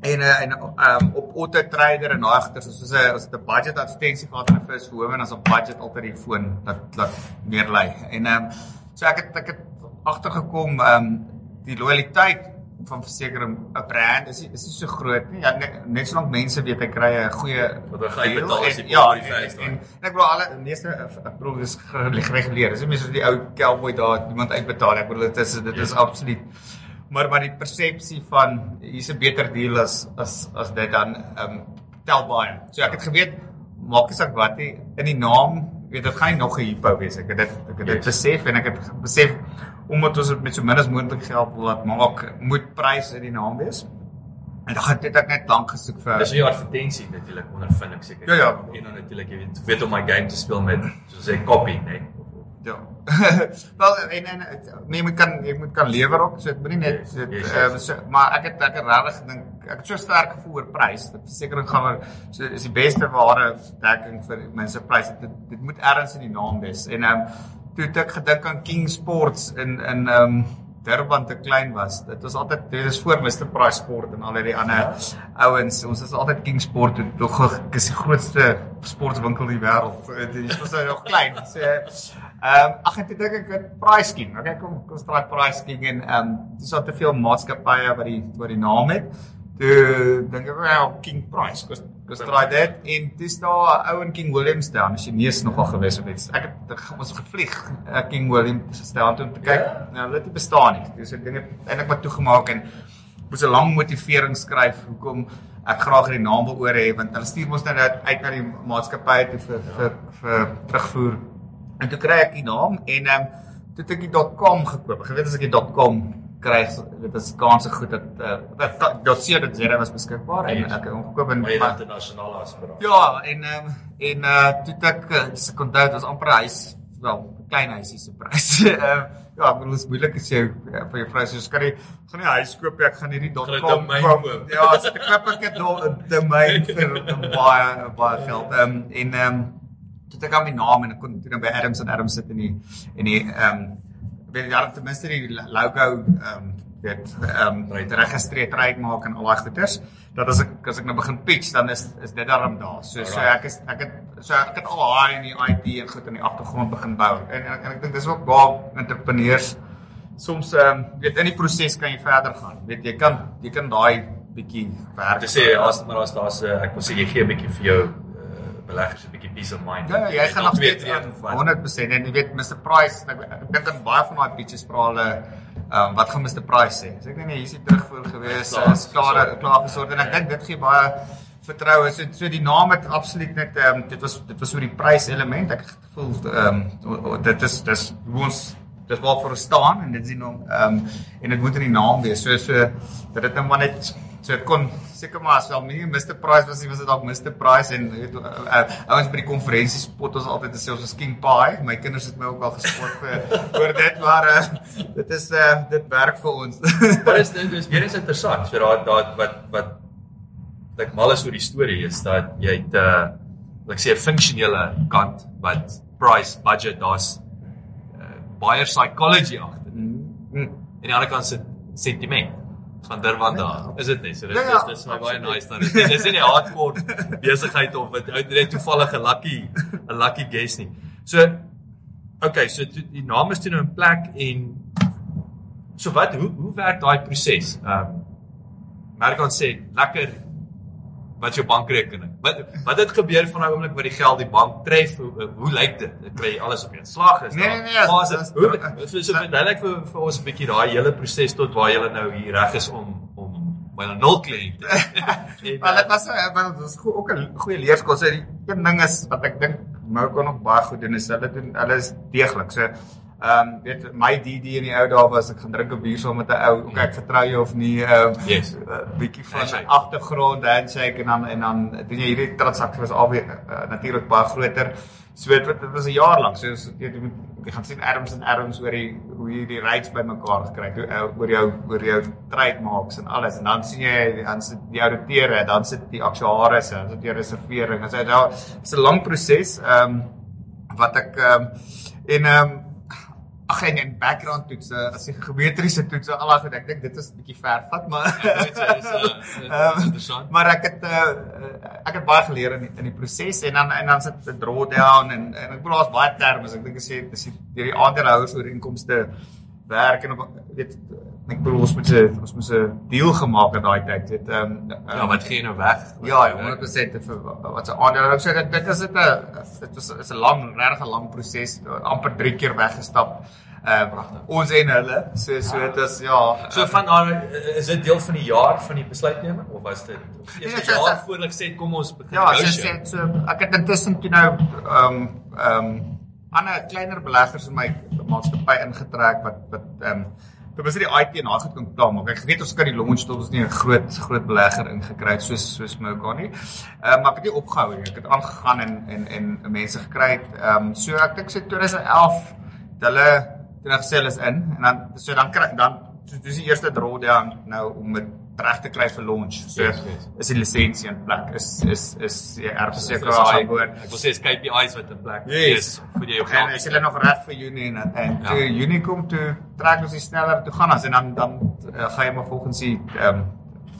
en uh, en um, op Auto Trader en agter soos 'n as 'n budget advertensie gehad in 'n first home en as op budget altyd die foon dat dat meer lê. En ehm um, so ek het ek het agtergekom ehm um, die loyaliteit van versekering 'n brand is is nie so groot nie. Ja net, net solank mense weet hy kry 'n goeie wat hy betaal as hy ja, en, en, en, en ek glo alle meeste ek bedoel dis gereguleer. Dis nie meer soos die ou cowboy daar iemand uitbetaal. Ek bedoel dit is dit is ja. absoluut maar maar die persepsie van hier's 'n beter deal as as as dit dan ehm um, tel baie. So ek het geweet maak nie saak wat nie in die naam weet dit gaan nog 'n hypo wees. Ek het dit ek het dit yes. besef en ek het besef omdat ons dit met so min as moontlik geld wil laat maak, moet prys in die naam wees. En dan het ek net lank gesoek vir Dis jou advertensie natuurlik ondervind ek seker. Ja ja, en dan natuurlik jy weet weet om my game te speel met soos sê copy, né? Ja. Wel en en nee, jy kan jy moet kan lewer ook. So dit moenie net dit yes, yes, yes. Um, so, maar ek het ek het regtig gedink ek het so sterk gevoel oor prys. Dat versekerings gaan maar so is die beste ware dekking vir mense pryse. Dit dit moet ergens in die naam wees. En ehm um, toe ek gedink aan King Sports in in ehm um, Durban te klein was. Dit was altyd dit is voor Mr Price Sport en al die ander ouens. Ons is altyd King Sport en tog is die grootste sportwinkel in die wêreld. Dit was nou nog klein. So ehm um, ag ek dink ek het Price King. Okay, kom kom straat Price King en ehm um, dis al te veel maatskappye wat die wat die naam het. Toe dink ek wel King Price kos kos draai dit en dis daar 'n ou in King Williams daar, jy neus nogal gewees het. Ek het ons gevlieg uh, King Williams staan toe om te kyk. Ja? Nou dit het bestaan nie. Dis ek dink eintlik wat toegemaak en moes 'n lang motivering skryf hoekom ek graag hierdie naam wil oor hê want hulle stuur mos nou net uit na die maatskappy toe vir, ja. vir vir terugvoer. En toe kry ek die naam en ehm um, toe het ek die .com gekoop. Jy weet as ek die .com kry dit is kans goed dat uh, dat dat sien dat Zera was beskikbaar en ek het omgekoop in baie internasionale aspirasie. Ja, en um, en uh toe ek se kon dit was amper huis wel klein huisie se prys. Ehm ja, ek bedoel is moeilik as jy uh, vir jou vrou sê kan jy gaan nie huis koop ek gaan hierdie .com koop. Ja, as ek koop ek dit domein vir baie baie geld. Ehm um, en ehm um, toe ek aan my naam en ek kon toe by Adams en Adams sit in die in die ehm um, weet jy ten minste die logo ehm um, weet ehm um, registreer trek maak en al daai goeders dat as ek as ek nou begin pitch dan is is dit daarom daar. So so ek is ek het so ek het al daai in die IT en goed in die agtergrond begin bou. En en, en ek dink dis ook waar entrepreneurs soms ehm um, weet in die proses kan jy verder gaan. Weet jy kan jy kan daai bietjie werk. Dit sê as maar as daar's ek wil sê jy gee 'n bietjie vir jou beleggers 'n bietjie peace of mind. Ja, jy gaan nog steeds 100% en jy weet Mr Price, ek, ek dink aan baie van daai pitches vra hulle ehm um, wat gaan Mr Price sê? So ek dink nee, hier's hy terugvoer gewees, is klaar klaar gesorg en ek dink dit gee baie vertroue. So so die naam het absoluut net ehm um, dit was dit was oor die prys element. Ek het gevoel ehm um, dit is dis hoe ons dis waarvoor ons staan en dit is die naam ehm um, en dit moet in die naam wees. So so dat dit nou maar net so kon seker maar as wel nie Mr Price was nie was dit dalk Mr Price en weet uh, uh, ouens by die konferensies spot ons altyd sê ons is King Pie. My kinders het my ook al gespot vir oor dit maar uh, dit is uh, dit werk vir ons. Maar is dit is weer eens interessant. So daar daar wat wat ek mal is oor die storie is dat jy het 'n uh, ek sê 'n funksionele kant wat price budget daar's uh, buyer psychology agter. Mm. En die ander kant se sentiment van Durban daar. Is dit nie? So dit Ja, ja, is dis my baie nice dan. Dit is nie 'n hardcore besigheid of dit ou net toevallig 'n lucky 'n lucky guess nie. So okay, so toe, die naam is toe nou in plek en so wat hoe hoe werk daai proses? Ehm um, Merk ons sê lekker wat jou bankrekening. Wat wat het gebeur van daai oomblik wat die geld die bank tref? Hoe, hoe, lyk dit? Dit kry alles op een slag is. Nee, nee, nee, is dis- dit? Hoe so so verduidelik vir vir ons 'n bietjie daai hele proses tot waar jy nou hier reg is om om by 'n nul kliënt. En, Maar dit uh, was uh, want dit was go- ook 'n goeie leerskool. So die een ding is wat ek dink Mou kon nog baie goed doen is hulle doen hulle is deeglik. So ehm um, weet my DD in die ou dae was ek gaan drink 'n bier saam met 'n ou. Okay, ek vertrou jou of nie. Ehm um, Yes. uh, bietjie van Handshake. agtergrond handshake en dan en dan doen jy hierdie transaksie was al uh, natuurlik baie groter. So dit, dit was 'n jaar lank. So jy, moet jy gaan sien Adams en Adams oor die hoe jy die rates bymekaar gekry het, uh, oor jou oor jou trademarks en alles. En dan sien jy dan sit die ouditeure, dan sit die aktuaries, dan sit die reservering. So dit is 'n lang proses. Ehm um, wat ek ehm um, en ehm um, ag en en background toetse, as jy geometriese toetse, al daai goed, ek dink dit is 'n bietjie ver vat, maar dit is uh, Ehm, interessant. maar ek het uh, ek het baie geleer in die, in die proses en dan en dan sit 'n drawdown en en ek bedoel daar's baie terme. Ek dink as jy dis die deur die aandeelhouers oor inkomste werk en op weet ek bedoel ons moet 'n ons moet 'n deal gemaak het daai tyd. Dit ehm um, Ja, wat gee jy nou weg? Ja, 100% vir wat se aandeel. Ek sê dit dit is dit 'n dit was is 'n lang regtig 'n lang proses, amper 3 keer weggestap. Ehm uh, ons en hulle. So so dit is ja. So van daar is dit deel van die jaar van die besluitneming of was dit Nee, eers so- 'n jaar so- voor ek sê kom ons begin Ja, so negotiate? sê so ek het intussen toe nou ehm um, ehm um, ander kleiner beleggers in my maatskappy ingetrek wat wat ehm um, Dit was die IT en daai goed kan klaar maak. Ek weet ons kan die launch tot ons nie 'n groot groot belegger ingekry het soos soos Moka nie. Ehm uh, maar ek het nie opgehou nie. Ek het aangegaan en en en mense gekry. Ehm um, so ek dink so 2011 het hulle toe nou gesê hulle is in en dan so dan kry dan dis die eerste drawdown nou om dit reg te kry vir launch. So Yes, yes. is die lisensie in plek. Is is is Dis seker daai- aan boord. Ek wil sê is KPI's wat in plek Yes. is vir jou En geld. is hulle nog reg vir Junie en en Ja. toe Junie kom toe trek ons die sneller toe gaan as en dan dan uh, gaan jy maar volgens die ehm um,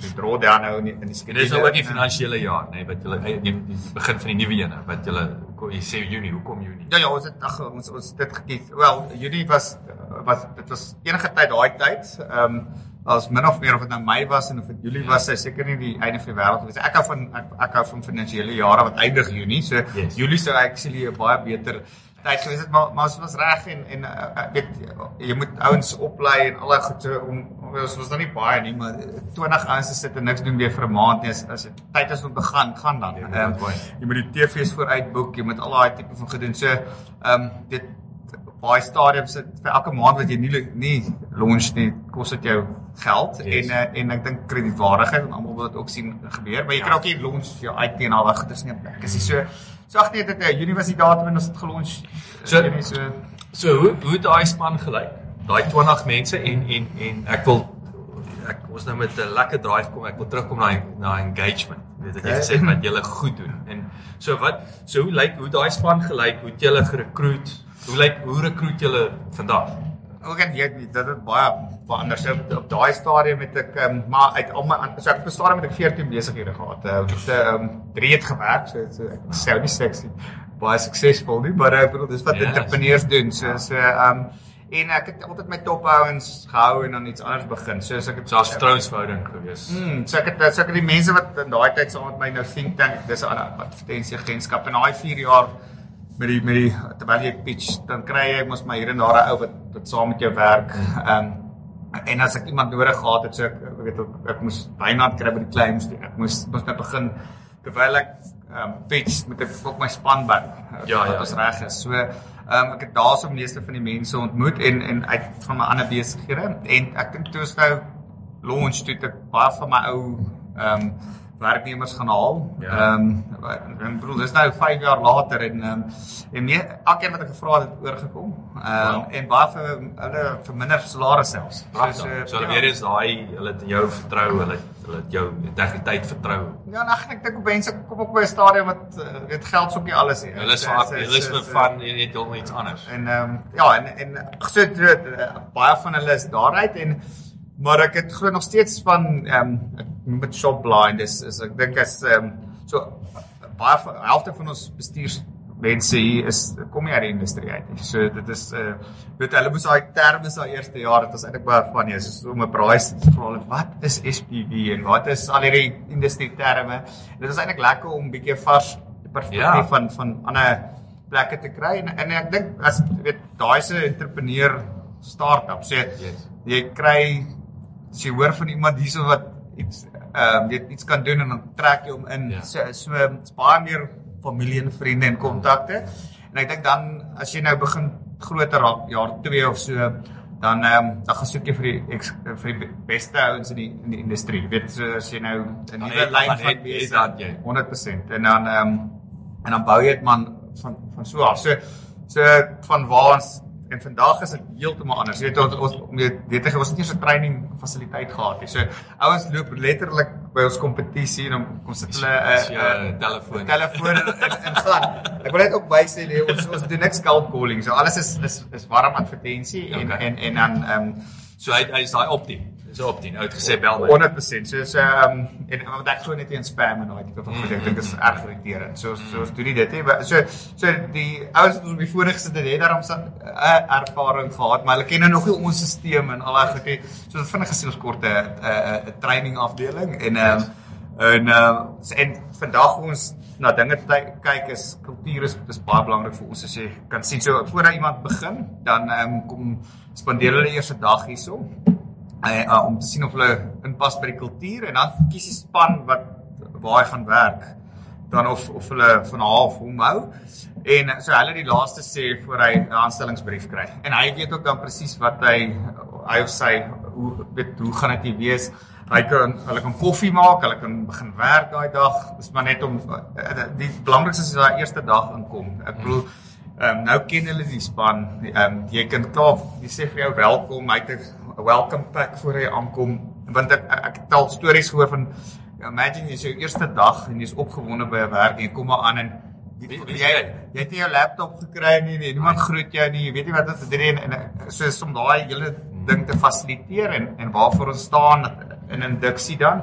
die drawdown nou in die, in die skedule. dis nou ook die finansiële jaar, nê, nee, wat julle die, die begin van die nuwe ene wat julle ko- jy sê Junie, hoekom Junie? Ja ja, ons het ag ons ons het dit gekies. Wel, Junie was was dit was enige tyd daai tyd. Ehm um, as min of meer of dit nou Mei was en of dit Julie was, is seker nie die einde van die wêreld gewees. Ek hou van ek, ek hou van finansiële jare wat eindig Junie. So Yes. Julie sou actually 'n baie beter tyd gewees het, maar maar ons was reg en en uh, weet jy moet ouens oplei en al daai goed so om ons was nog nie baie nie, maar 20 ouens te sit en niks doen weer vir 'n maand nie as as dit tyd is om te gaan, gaan dan. Ja, Ehm, baie. jy moet die TV's vooruit boek, jy moet al daai tipe van gedoen. So, ehm um, dit baie stadiums sit vir elke maand wat jy nie nie launch nie, kos dit jou geld Yes. en uh, en ek dink kredietwaardigheid en almal wil dit ook sien gebeur, maar jy Ja. kry ook nie launch vir jou IT en al daai goeders nie plek. Is nie so so ag nee dit 'n universiteit en ons het gelaunch. So- Junie, so So hoe hoe het daai span gelyk? Daai 20 mense en en en ek wil ek ons nou met 'n lekker drive kom. Ek wil terugkom na na engagement. Weet ek jy Okay. gesê het wat julle goed doen. En so wat so hoe lyk hoe daai span gelyk? Hoe het julle gerekruut? Hoe lyk hoe rekruut julle vandag? Ook en jy dit het baie verander. So op, daai stadium het ek um, maar uit al my so ek op 'n stadium het ek 14 besighede gehad. Uh, het ehm um, drie het gewerk, so, so ek sou nie sexy baie suksesvol nie, maar ek bedoel dis wat Yes. entrepreneurs doen. So so ehm um, en ek het altyd my topouens gehou en dan iets anders begin. So as ek het So 'n vertrouensverhouding gewees. Mm, so ek het so ek het die mense wat in daai tyd saam met my nou think tank, dis 'n advertensieagentskap en daai 4 jaar met die met die terwyl jy pitch, dan kry jy mos maar hier en daar 'n ou wat wat saam met jou werk. Ehm um, en as ek iemand nodig gehad het, so ek ek weet ook ek moes Wynand kry by die claims, toe. ek moes moes net begin terwyl ek ehm um, pitch met op my spanband Ja, wat ja, ons ja. reg is. So ehm um, ek het daarso meeste van die mense ontmoet en en uit van my ander besighede en ek dink toe ons nou launch toe ek baie van my ou ehm um, werknemers gaan haal. Ja. Ehm um, ek bedoel dis nou 5 jaar later en ehm um, en nee, elkeen wat ek gevra het het oorgekom. Ehm um, Wow. en baie vir hulle vir minder salaris selfs. Pragtig. So hulle ja. weer eens daai hulle het in jou vertrou, hulle hulle het jou integriteit vertrou. Ja, en ag, ek dink op mense kom ook by 'n stadium wat uh, weet geld sop nie alles nie. Hulle is Dit vir dit hulle is vir dit- fun en net heeltemal iets anders. En ehm um, ja, en en ag, so dit uh, baie van hulle is daaruit en maar ek het glo nog steeds van ehm um, ek noem dit shop blind is, is ek dink as ehm um, so baie helfte van ons bestuurs mense hier is kom nie uit die industrie uit nie. So dit is uh weet hulle moes daai terme sa eerste jaar dit was eintlik baie van ja, soos om 'n braai te vra hulle wat is SPV en wat is al hierdie industrie terme. En dit is eintlik lekker om bietjie vars perspektief Ja. van van ander plekke te kry en en ek dink as weet daai se entrepreneur startup sê Yes. jy kry as jy hoor van iemand hierso wat iets ehm um, weet iets kan doen en dan trek jy hom in Ja. so so baie meer familie en vriende en kontakte en ek dink dan as jy nou begin groter raak jaar 2 of so dan ehm um, dan gaan soek jy vir die ex, vir die beste ouens in die in die industrie weet so as jy nou 'n nuwe lyn van het besigheid dat jy. 100% en dan ehm um, en dan bou jy dit man van van so af. So so van waar ons en vandag is dit heeltemal anders. Jy weet ons ons jy weet jy ons het nie so 'n training fasiliteit gehad nie. So ouens loop letterlik by ons kompetisie en dan kom sit hulle 'n Dis jou telefoon. telefoon en gaan. Ek wil net ook sê nee, ons ons doen niks cold calling. So alles is is is warm advertensie en Okay. en en dan ehm um, So hy hy is daai optien. Dis 'n optien. Ou het gesê bel my. 100%. So so ehm um, en want ek glo net in spam en daai tipe van goed. Ek dink dit is erg irriterend. So so ons doen nie dit. Maar So so die ouens wat ons op die voorig gesit het, het daarom so 'n ervaring gehad, maar hulle ken nou nog nie ons stelsel en al daai goed nie. So dit vinnig gesien ons kort 'n 'n training afdeling en ehm um, en um, en vandag ons na dinge kyk is kultuur is is baie belangrik vir ons as jy kan sien so voordat iemand begin dan um, kom spandeer hulle eers 'n dag hierso uh, uh, om te sien of hulle inpas by die kultuur en dan kies die span wat waar hy gaan werk. Dan of of hulle van half hom hou. En uh, so hulle die laaste sê voor hy 'n aanstellingsbrief kry. En hy weet ook dan presies wat hy hy of sy hoe weet hoe gaan dit wees? Hy kan hulle kan koffie maak hulle kan begin werk daai dag. Dis maar net om uh, die belangrikste is daai eerste dag inkom. Ek bedoel Ehm um, nou ken hulle die span. Ehm um, jy kan klaar jy sê vir jou welkom, hy het 'n welcome pack voor hy aankom. Want ek ek het al stories gehoor van imagine jy is jou eerste dag en jy's opgewonde by 'n werk en jy kom maar aan en jy is jy, jy? het nie jou laptop gekry nie, nie niemand groet jou nie. Jy weet nie wat dit doen en, en so om daai hele ding te fasiliteer en en waarvoor ons staan in induksie dan.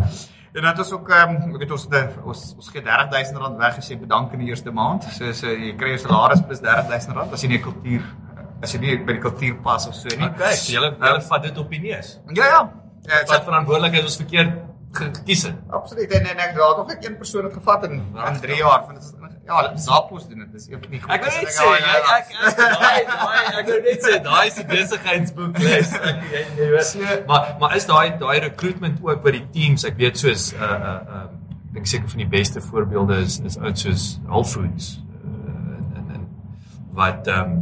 En dan ons ook ehm um, weet ons de, ons ons gee R30000 rand weg as jy bedank in die eerste maand. So so jy kry jou salaris plus R30000 rand as jy nie 'n kultuur as jy nie by die kultuur pas of so nie. Okay, so julle julle vat dit op die neus. Ja ja. Ja, Wat verantwoordelikheid ons verkeerd gekies het. absoluut. En, en ek het nog ek een persoon het gevat in in 3 jaar van dit is ja, Zappos doen dit. Dis een van die Ek wil goed. net sê, ja, ja, ek ek daai daai ek wil net sê, daai is die besigheidsboek les. Ek jy jy weet. Maar maar is daai daai recruitment ook by die teams, ek weet soos uh uh uh ek dink seker van die beste voorbeelde is is ouens soos Whole Foods uh, en en wat ehm um,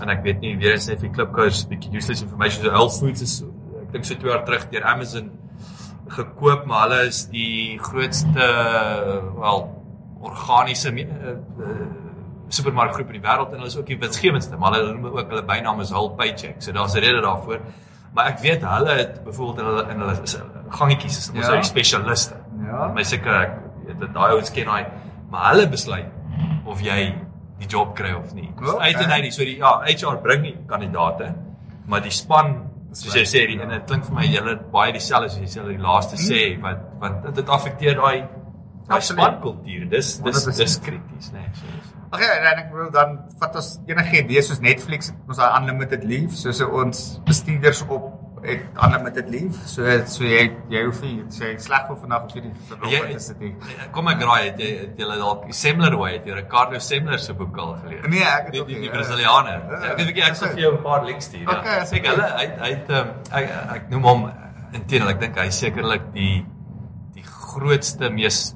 en ek weet nie weer eens net vir Klipkous bietjie useless information so Whole Foods is ek dink so 2 jaar terug deur Amazon gekoop, maar hulle is die grootste wel organiese uh, uh, supermarkgroep in die wêreld en hulle is ook die winsgewendste, maar hulle noem ook hulle bynaam is Hull Paycheck. So daar's 'n rede daarvoor. Maar ek weet hulle het byvoorbeeld in hulle in hulle gangetjies is ons Ja. ja. die spesialiste. Ja. My seker ek weet dat daai ouens ken daai, maar hulle besluit of jy die job kry of nie. So Okay. uit en uit, so die ja, HR bring die kandidaate, maar die span soos jy sê, die, en dit klink vir my julle baie dieselfde soos jy sê die laaste sê wat wat dit, affekteer daai daai Hmm. Spankultuur. Dis dis 100%. dis krities, né? Nee, so is- Ag ja, en ek bedoel dan vat ons enige idee soos Netflix, ons daai unlimited leave, soos ons bestuurders op het unlimited leave. So so jy jy hoef nie sê sleg vir vandag of jy die Jy- verlof is dit nie. Kom ek raai, het jy het julle dalk Semler hoe het jy Ricardo Semler se boek al gelees? Nee, ek het die die, die ja. Brasilianer. Ja, Ek weet ek sal okay. vir jou 'n paar links stuur. Okay, ja. as Ek ek- hulle hy hy het ehm, ek ek noem hom intendeel ek dink hy sekerlik die die grootste mees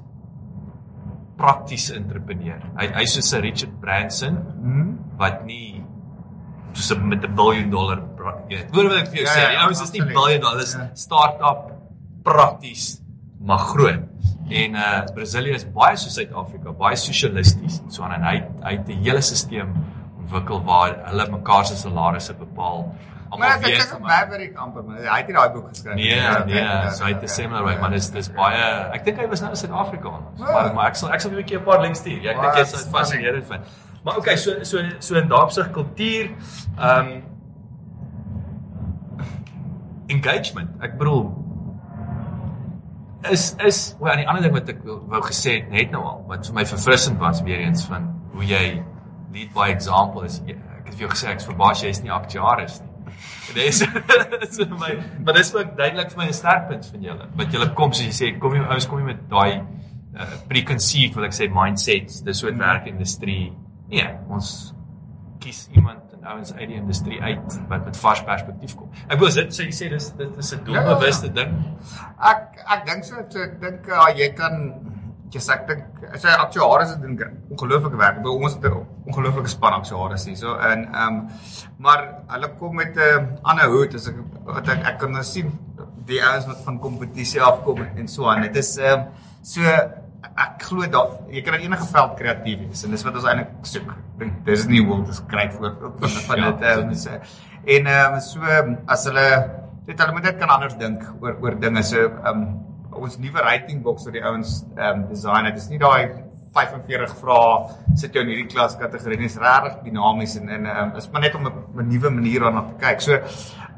praktiese entrepreneur. Hy hy's soos 'n Richard Branson Mhm. wat nie soos 'n met 'n biljoen dollar jy weet. Hoor wat ek vir jou Ja, sê, ja, die ouens is nie absoluut. biljoen dollar, dis Ja. start-up prakties maar groot. En uh Brasilië is baie soos Suid-Afrika, baie sosialisties en so aan en hy hy het 'n hele stelsel ontwikkel waar hulle mekaar se salarisse bepaal. Maar ek dink dit my- Maverick amper, maar hy het nie daai boek geskryf Nee, Ja, nee, ja, so hy het 'n ja, seminar ja, by, maar ja, dis dis ja. baie ek dink hy was nou in Suid-Afrika. Ja. Maar maar ek sal ek sal 'n bietjie 'n paar links stuur. Ja, ek dink Wat dit is fascinerend vind. Maar okay, so so so in daardie kultuur, ehm um, engagement. Ek bedoel is is wel aan die ander ding wat ek wou wou gesê het net nou al wat vir my verfrissend was weer eens van hoe jy lead by example is ek het vir jou gesê ek's verbaas jy is nie aktuaris nie. Dis dis vir my maar dis ook duidelik vir my 'n sterk punt van julle wat julle kom soos jy sê kom jy ouens kom jy met daai uh, preconceived wil ek sê mindsets dis so 'n werk industrie nee ons kies iemand ouens uit die industrie uit wat met vars perspektief kom ek wil dit sê jy sê dis dit is 'n doelbewuste ding Ek ek dink so, ek dink uh, jy kan jy sê ek dink sy aktuaris het doen ongelooflike werk. Bedoel ons het 'n ongelooflike span aktuaris hier so en ehm um, maar hulle kom met 'n uh, ander hoed as ek wat ek ek kan nou sien die ouens wat van kompetisie afkom en so aan. Dit is ehm um, so ek glo dat jy kan in enige veld kreatief wees en dis wat ons eintlik soek. Ek dink dis nie hoe ons kry voorbeeld van van Ja, dit ehm so, en ehm um, so as hulle dit hulle moet net kan anders dink oor oor dinge so ehm um, ons nuwe rating box wat die ouens ehm um, design het is nie daai 45 vrae sit jou in hierdie klas kategorie nie is regtig dinamies en en ehm um, is maar net om 'n nuwe manier daarna te kyk so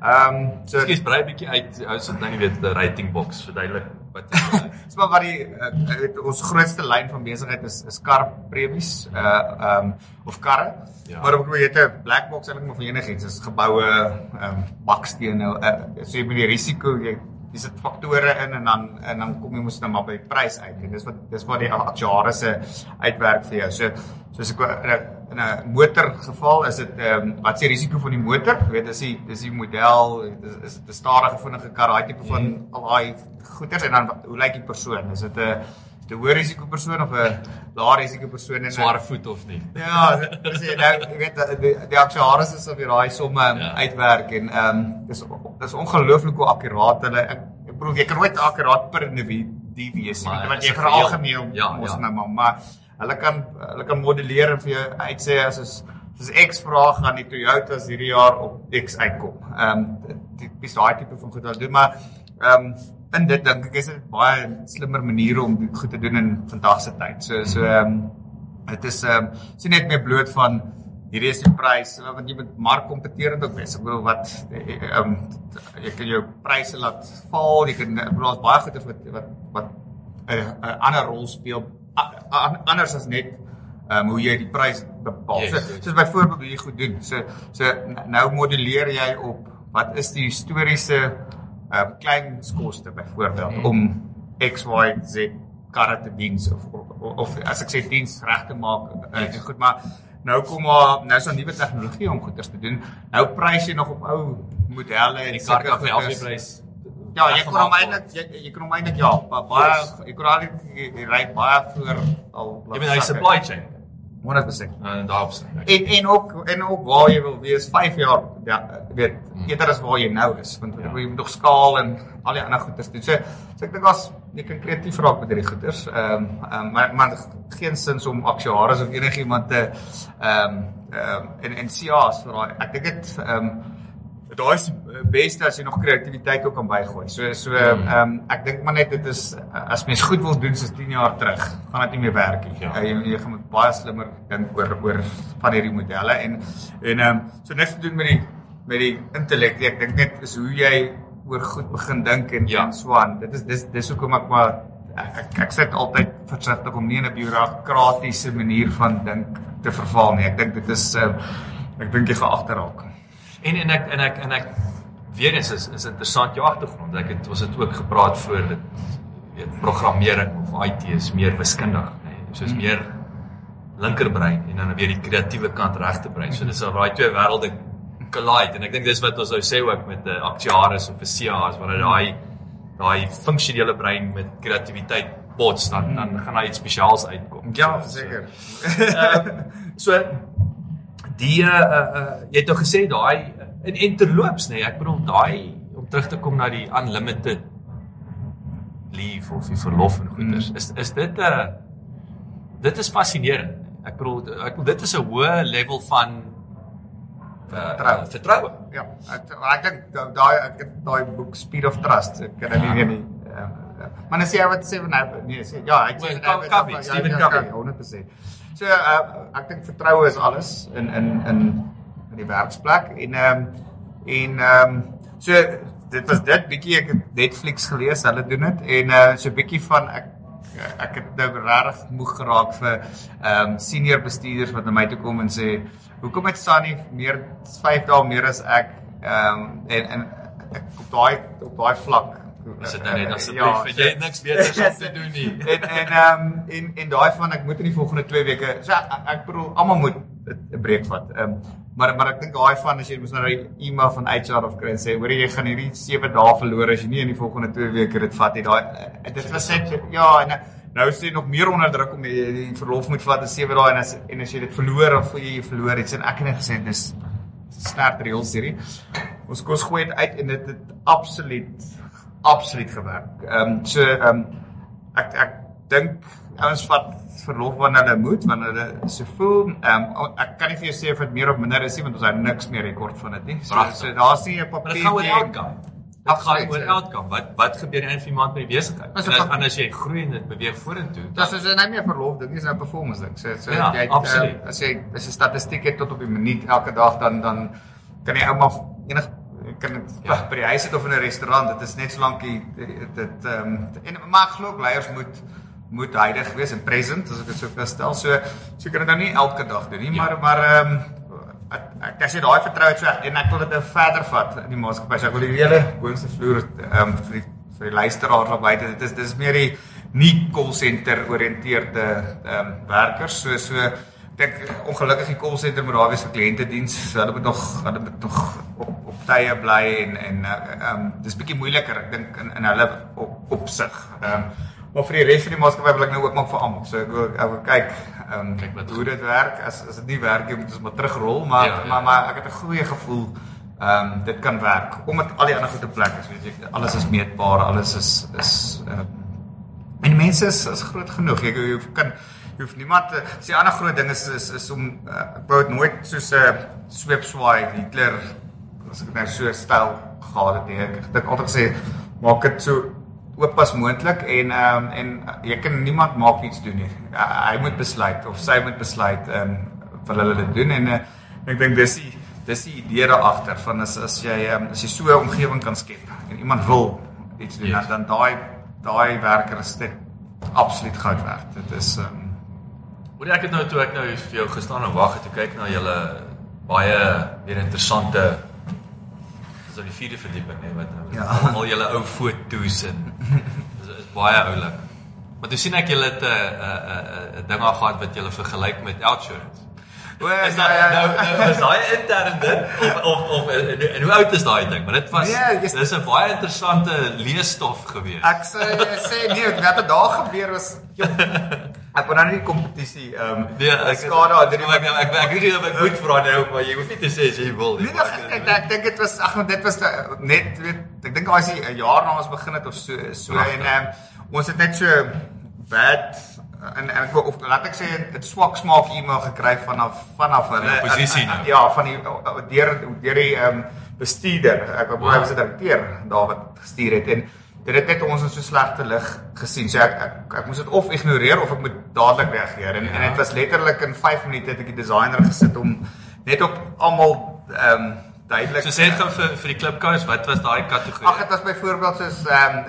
ehm um, so Ekskuus, brei 'n bietjie uit. Ou sit nou nie weet die rating box verduidelik wat Dis maar wat die uh, weet, ons grootste lyn van besigheid is is kar premies uh ehm um, of karre. Ja. Maar ek bedoel jy het 'n black box eintlik maar vir enigiets, is geboue ehm um, bakstene uh, so jy moet die risiko jy dis dit faktore in en dan en dan kom jy mos nou maar by prys uit en dis wat dis wat die aktuariese uitwerk vir jou. So soos ek in 'n motor geval is dit ehm um, wat is die risiko van die motor? Jy weet dis die dis die model, is, is dit 'n stadige vinnige kar, daai tipe van al daai goeders en dan hoe lyk die persoon? Is dit 'n dit 'n hoë risiko persoon of 'n lae risiko persoon en sware voet of nie? Ja, dis jy nou jy weet die die, die aktuaris is op daai somme Ja. ja. uitwerk en ehm um, dis dis ongelooflik hoe akkuraat hulle ek ek bedoel jy kan nooit akkuraat per individu wees nie want jy geheel. algemeen Ja, mos ja. nou maar maar hulle kan hulle kan modelleer en vir jou uitsê as is as X vraag gaan die Toyotas hierdie jaar op X uitkom. Ehm um, tipies daai tipe van goed wat doen maar ehm um, in dit dink ek is dit baie slimmer maniere om goed te doen in vandag se tyd. So so ehm um, Dit is ehm um, sien net meer bloot van hierdie is die prys want jy moet markkompeterend ook wees. Ek bedoel wat ehm um, jy kan jou pryse laat val, jy kan bedoel daar's baie goeie wat wat wat 'n 'n ander rol speel a, a, anders as net ehm um, hoe jy die prys bepaal. Yes, so, yes. soos byvoorbeeld hoe jy goed doen. So so nou modelleer jy op wat is die historiese ehm um, kleinskoste byvoorbeeld Mhm. om X Y Z karre te diens of, of of as ek sê diens reg te maak uh, Yes. goed maar nou kom maar nou is daar nuwe tegnologie om goeders te doen nou prys jy nog op ou modelle en Die kar kan vir elke prys. ja jy kan hom eintlik jy, jy kan hom eintlik ja ba- baie jy kan al die ry baie voor al Jy bedoel hy supply chain. 100% En daarop sê ek. En en ook en ook waar jy wil wees 5 jaar ja, weet Hmm. eerder as waar jy nou is want Ja. jy moet nog skaal en al die ander goeders doen. So so ek dink as jy kan kreatief raak met hierdie goeders. Ehm um, um, maar maar geen sins om aktuaris of enigiemand te ehm um, ehm um, en en CA's vir daai ek dink dit ehm um, daai is beste as jy nog kreatiwiteit ook kan bygooi. So so ehm Hmm. um, ek dink maar net dit is as mens goed wil doen soos 10 jaar terug, gaan dit nie meer werk nie. Ja. Uh, jy, jy gaan met baie slimmer dink oor oor van hierdie modelle en en ehm um, so niks te doen met die met die intellek. nie. Ek dink net is hoe jy oor goed begin dink en Ja. en so aan. Dit is dis dis hoekom ek maar ek ek, ek sit altyd versigtig om nie in 'n bureaukratiese manier van dink te verval nie. Ek dink dit is ehm ek dink jy gaan agterraak. En en ek en ek en ek weer eens is is interessant jou agtergrond. Ek het ons het ook gepraat voor dit weet programmering of IT is meer wiskundig, nê. Nee. So is meer linkerbrein en dan weer die kreatiewe kant regte brein. So dis al daai twee wêrelde collide en ek dink dis wat ons nou sê ook met 'n aktuaris of 'n CA is wanneer daai daai funksionele brein met kreatiwiteit bots dan dan gaan daar iets spesiaals uitkom. Ja, So- verseker. Ehm so die uh, uh jy het nou gesê daai en en terloops nê, nee, ek bedoel daai om terug te kom na die unlimited leave of die verlof en goeders. Mm. Is is dit 'n uh, dit is fascinerend. Ek bedoel ek bedoel dit is 'n hoë level van uh, Vertroue. vertroue. Ja, ek ek dink da- daai ek het daai boek Speed of Trust. Ek kan dit nie nie. ehm, ja. Maar as jy wat sê van nou nee, sê ja, Well, sê Covey, Stephen Covey. 100%. So uh, ek dink vertroue is alles in in in in die werksplek en ehm um, en ehm um, so dit was dit bietjie ek het Netflix gelees, hulle doen dit en uh, so bietjie van ek ek het nou regtig moeg geraak vir ehm um, senior bestuurders wat na my toe kom en sê hoekom het Sunny meer 5 dae meer as ek? Ehm um, en en ek op daai op daai vlak Is dit nou net Ja, asseblief, jy het niks beters om te doen nie. en en ehm um, en en daai van ek moet in die volgende 2 weke so ek, ek bedoel almal moet 'n breek vat. Ehm um, maar maar ek dink daai van as jy mos nou 'n e-mail van HR of kry en sê hoor jy gaan hierdie 7 dae verloor as jy nie in die volgende 2 weke dit vat nie. Daai eh, dit was net ja en eh, nou is jy nog meer onder druk om jy die verlof moet vat in 7 dae en as en as jy dit verloor of voel jy jy verloor iets en ek het net gesê dis snert reels hierdie. Ons kos gooi dit uit en dit het absoluut absoluut gewerk. Ehm um, so ehm um, ek ek dink ouens vat verlof wanneer hulle moet, wanneer hulle so voel. Ehm um, ek kan nie vir jou sê of dit meer of minder is nie want ons hou niks meer rekord van dit nie. So, so daar's nie 'n papier dit gaan oor outcome. Dit gaan oor ja. outcome. Wat wat gebeur aan van die maand met die besigheid? En as, pak- en as jy groei en dit beweeg vorentoe, Dis is nou nie 'n verlof ding, dis 'n performance ding. So so Ja, jy het, absoluut. eh, as jy as jy statistiek het tot op die minuut elke dag dan dan kan jy ouma enig kan Ja. ja. by die huis sit of in 'n restaurant. Dit is net so lank jy dit dit ehm um, en maar ek glo leiers moet moet heilig wees en present as ek dit so kan stel. So so kan dit nou nie elke dag doen nie, Ja. maar maar ehm um, ek ek as jy daai vertrou het so en ek wil dit nou verder vat in die maatskappy. So ek wil die hele boonste vloer ehm um, vir die vir die luisteraars daar buite. Dit is dis meer die nie call center oriënteerde ehm um, werkers. So so dink ongelukkig die call center moet daar wees vir kliëntediens. Hulle moet nog hulle moet nog op op tye bly en en ehm um, dis bietjie moeiliker ek dink in in hulle op opsig. Ehm um, maar vir die res van die maatskappy wil ek nou ook maak vir almal. So ek wil ek wil kyk ehm um, Kyk wat hoe dit werk. As as dit nie werk nie, moet ons maar terugrol, maar Ja, ja. maar maar ek het 'n goeie gevoel ehm um, dit kan werk omdat al die ander goede plek is, weet jy. Alles is meetbaar, alles is is ehm um, en mense is is groot genoeg. Jy, jy kan jy hoef niemand te sê ander groot ding is is, is om ek wou dit nooit soos 'n uh, sweepswaai Hitler as ek nou so styl gehad het nie. Ek het ek altyd gesê maak dit so oop as moontlik en ehm um, en jy kan niemand maak iets doen nie. Uh, hy moet besluit of sy moet besluit ehm um, wil hulle dit doen en uh, ek dink dis die dis die idee daar agter van as as jy um, as jy so 'n omgewing kan skep en iemand wil iets doen Yes. dan daai daai werker is dit absoluut goud werd. Dit is um, Hoor ek het nou toe ek nou vir jou gestaan en wag het toe kyk na julle baie weer interessante so die vierde verdieping nê wat nou Ja. al julle ou foto's en is, is baie oulik. Maar toe sien ek julle het 'n 'n 'n ding al gehad wat julle vergelyk met Outsurance. o, Is dat nou, nou is daai intern ding of of of en, en hoe oud is daai ding? Maar dit was Nee, jy's- dis 'n baie interessante leesstof gewees. Ek sê sê nee, wat het daar gebeur was jop, ek wou nou nie kompetisie ehm um, Nee, ek skade aan ek ek ek, ek weet nie of ek moet vra nou, maar jy hoef nie te sê as jy wil nie. Nee, nee, ek ek, ek dink dit was ag, dit was net weet ek dink daai is 'n jaar na ons begin het of so so Prachtig. en ehm ons het net so bad en en ek wil- of laat ek sê dit swak smaak e-mail gekry vanaf vanaf hulle en- en- nou. Ja, van die deur deur die ehm bestuurder. Ek wou hy was 'n direkteur daar wat gestuur het en dit het net ons in so slegte lig gesien. So ek ek, ek moes dit of ignoreer of ek moet dadelik reageer. En Ja. en dit was letterlik in 5 minute het ek die designer gesit om net op almal ehm um, duidelik So sê dit gou vir vir die klipkous, wat was daai kategorie? Ag dit was byvoorbeeld soos ehm um,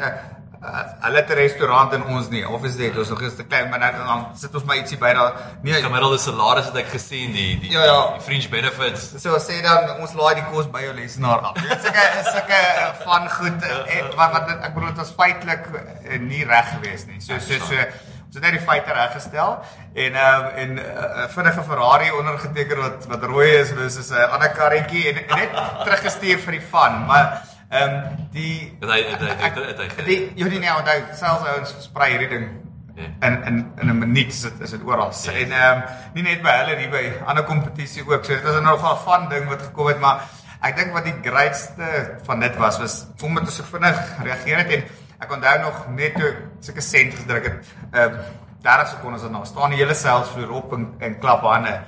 uh, uh, hulle het 'n restaurant en ons nie. Obviously het ons nog eens te klein, maar nou dan sit ons maar ietsie by daar. Nee, gemiddelde salaris het ek gesien, die die, Ja, ja. die fringe benefits. So sê dan ons laai die kos by jou lesenaar af. Dit sulke sulke van goed en wat wat dit- ek bedoel dit was feitelik eh, nie reg geweest nie. So so so ons het net die feite reggestel en ehm um, en 'n uh, vinnige Ferrari ondergeteken wat wat rooi is versus 'n ander karretjie en, en net teruggestuur vir die van, maar ehm um, die Het hy het hy het hy, het hy, die jy nie nou onthou selfs ouens versprei hierdie ding in in in 'n minuut is dit is dit oral. Ja. En ehm um, nie net by hulle nie by ander kompetisie ook. So dit was nogal 'n van ding wat gekom het, maar ek dink wat die grootste van dit was was omdat ons so vinnig reageer het en ek onthou nog net toe sulke sent gedruk het, ehm uh, 30 sekondes daarna staan die hele selsvloer op en en klap hande.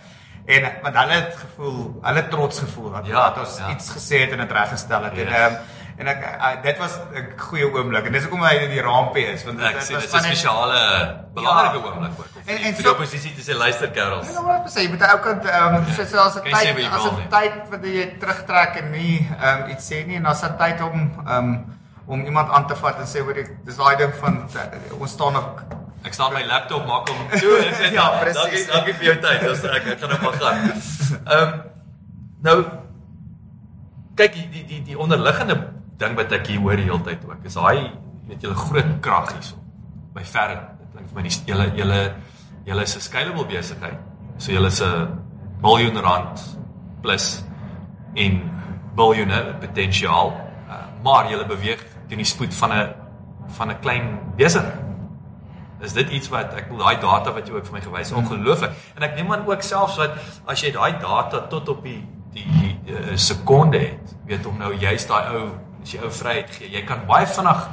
En want hulle het gevoel, hulle trots gevoel dat, Ja, dat ons ja. iets gesê het en dit reggestel het. En Yes. ehm en ek uh, dit was 'n goeie oomblik en dis hoekom hy in die rampie is want Ek dit sê was dit van 'n spesiale belangrike Ja. oomblik ook. En- En en en vir so- die oppositie te sê luister Karels. Ja, maar sê jy moet ook kant ehm so so as 'n sê tyd as 'n nie. tyd wat jy terugtrek en nie ehm iets sê nie en as 'n tyd om ehm om iemand aan te vat en sê hoor ek dis daai ding van uh, ons staan op Ek staan my laptop maak hom toe en sê Ja, ja, dankie dankie vir jou tyd. Dis ek ek gaan nou maar gaan. Ehm nou kyk die die die, die onderliggende ding wat ek hier hoor die hele tyd ook is daai weet julle groot krag hierso. By verre klink vir my die julle julle julle is 'n scalable besigheid. So julle is 'n biljoen rand plus en biljoene potensiaal. Uh, maar julle beweeg teen die spoed van 'n van 'n klein besigheid is dit iets wat ek wil daai data wat jy ook vir my gewys het ongelooflik. En ek neem aan ook selfs wat as jy daai data tot op die die, die uh, sekonde het weet om nou juist daai ou as jy ou vryheid gee jy kan baie vinnig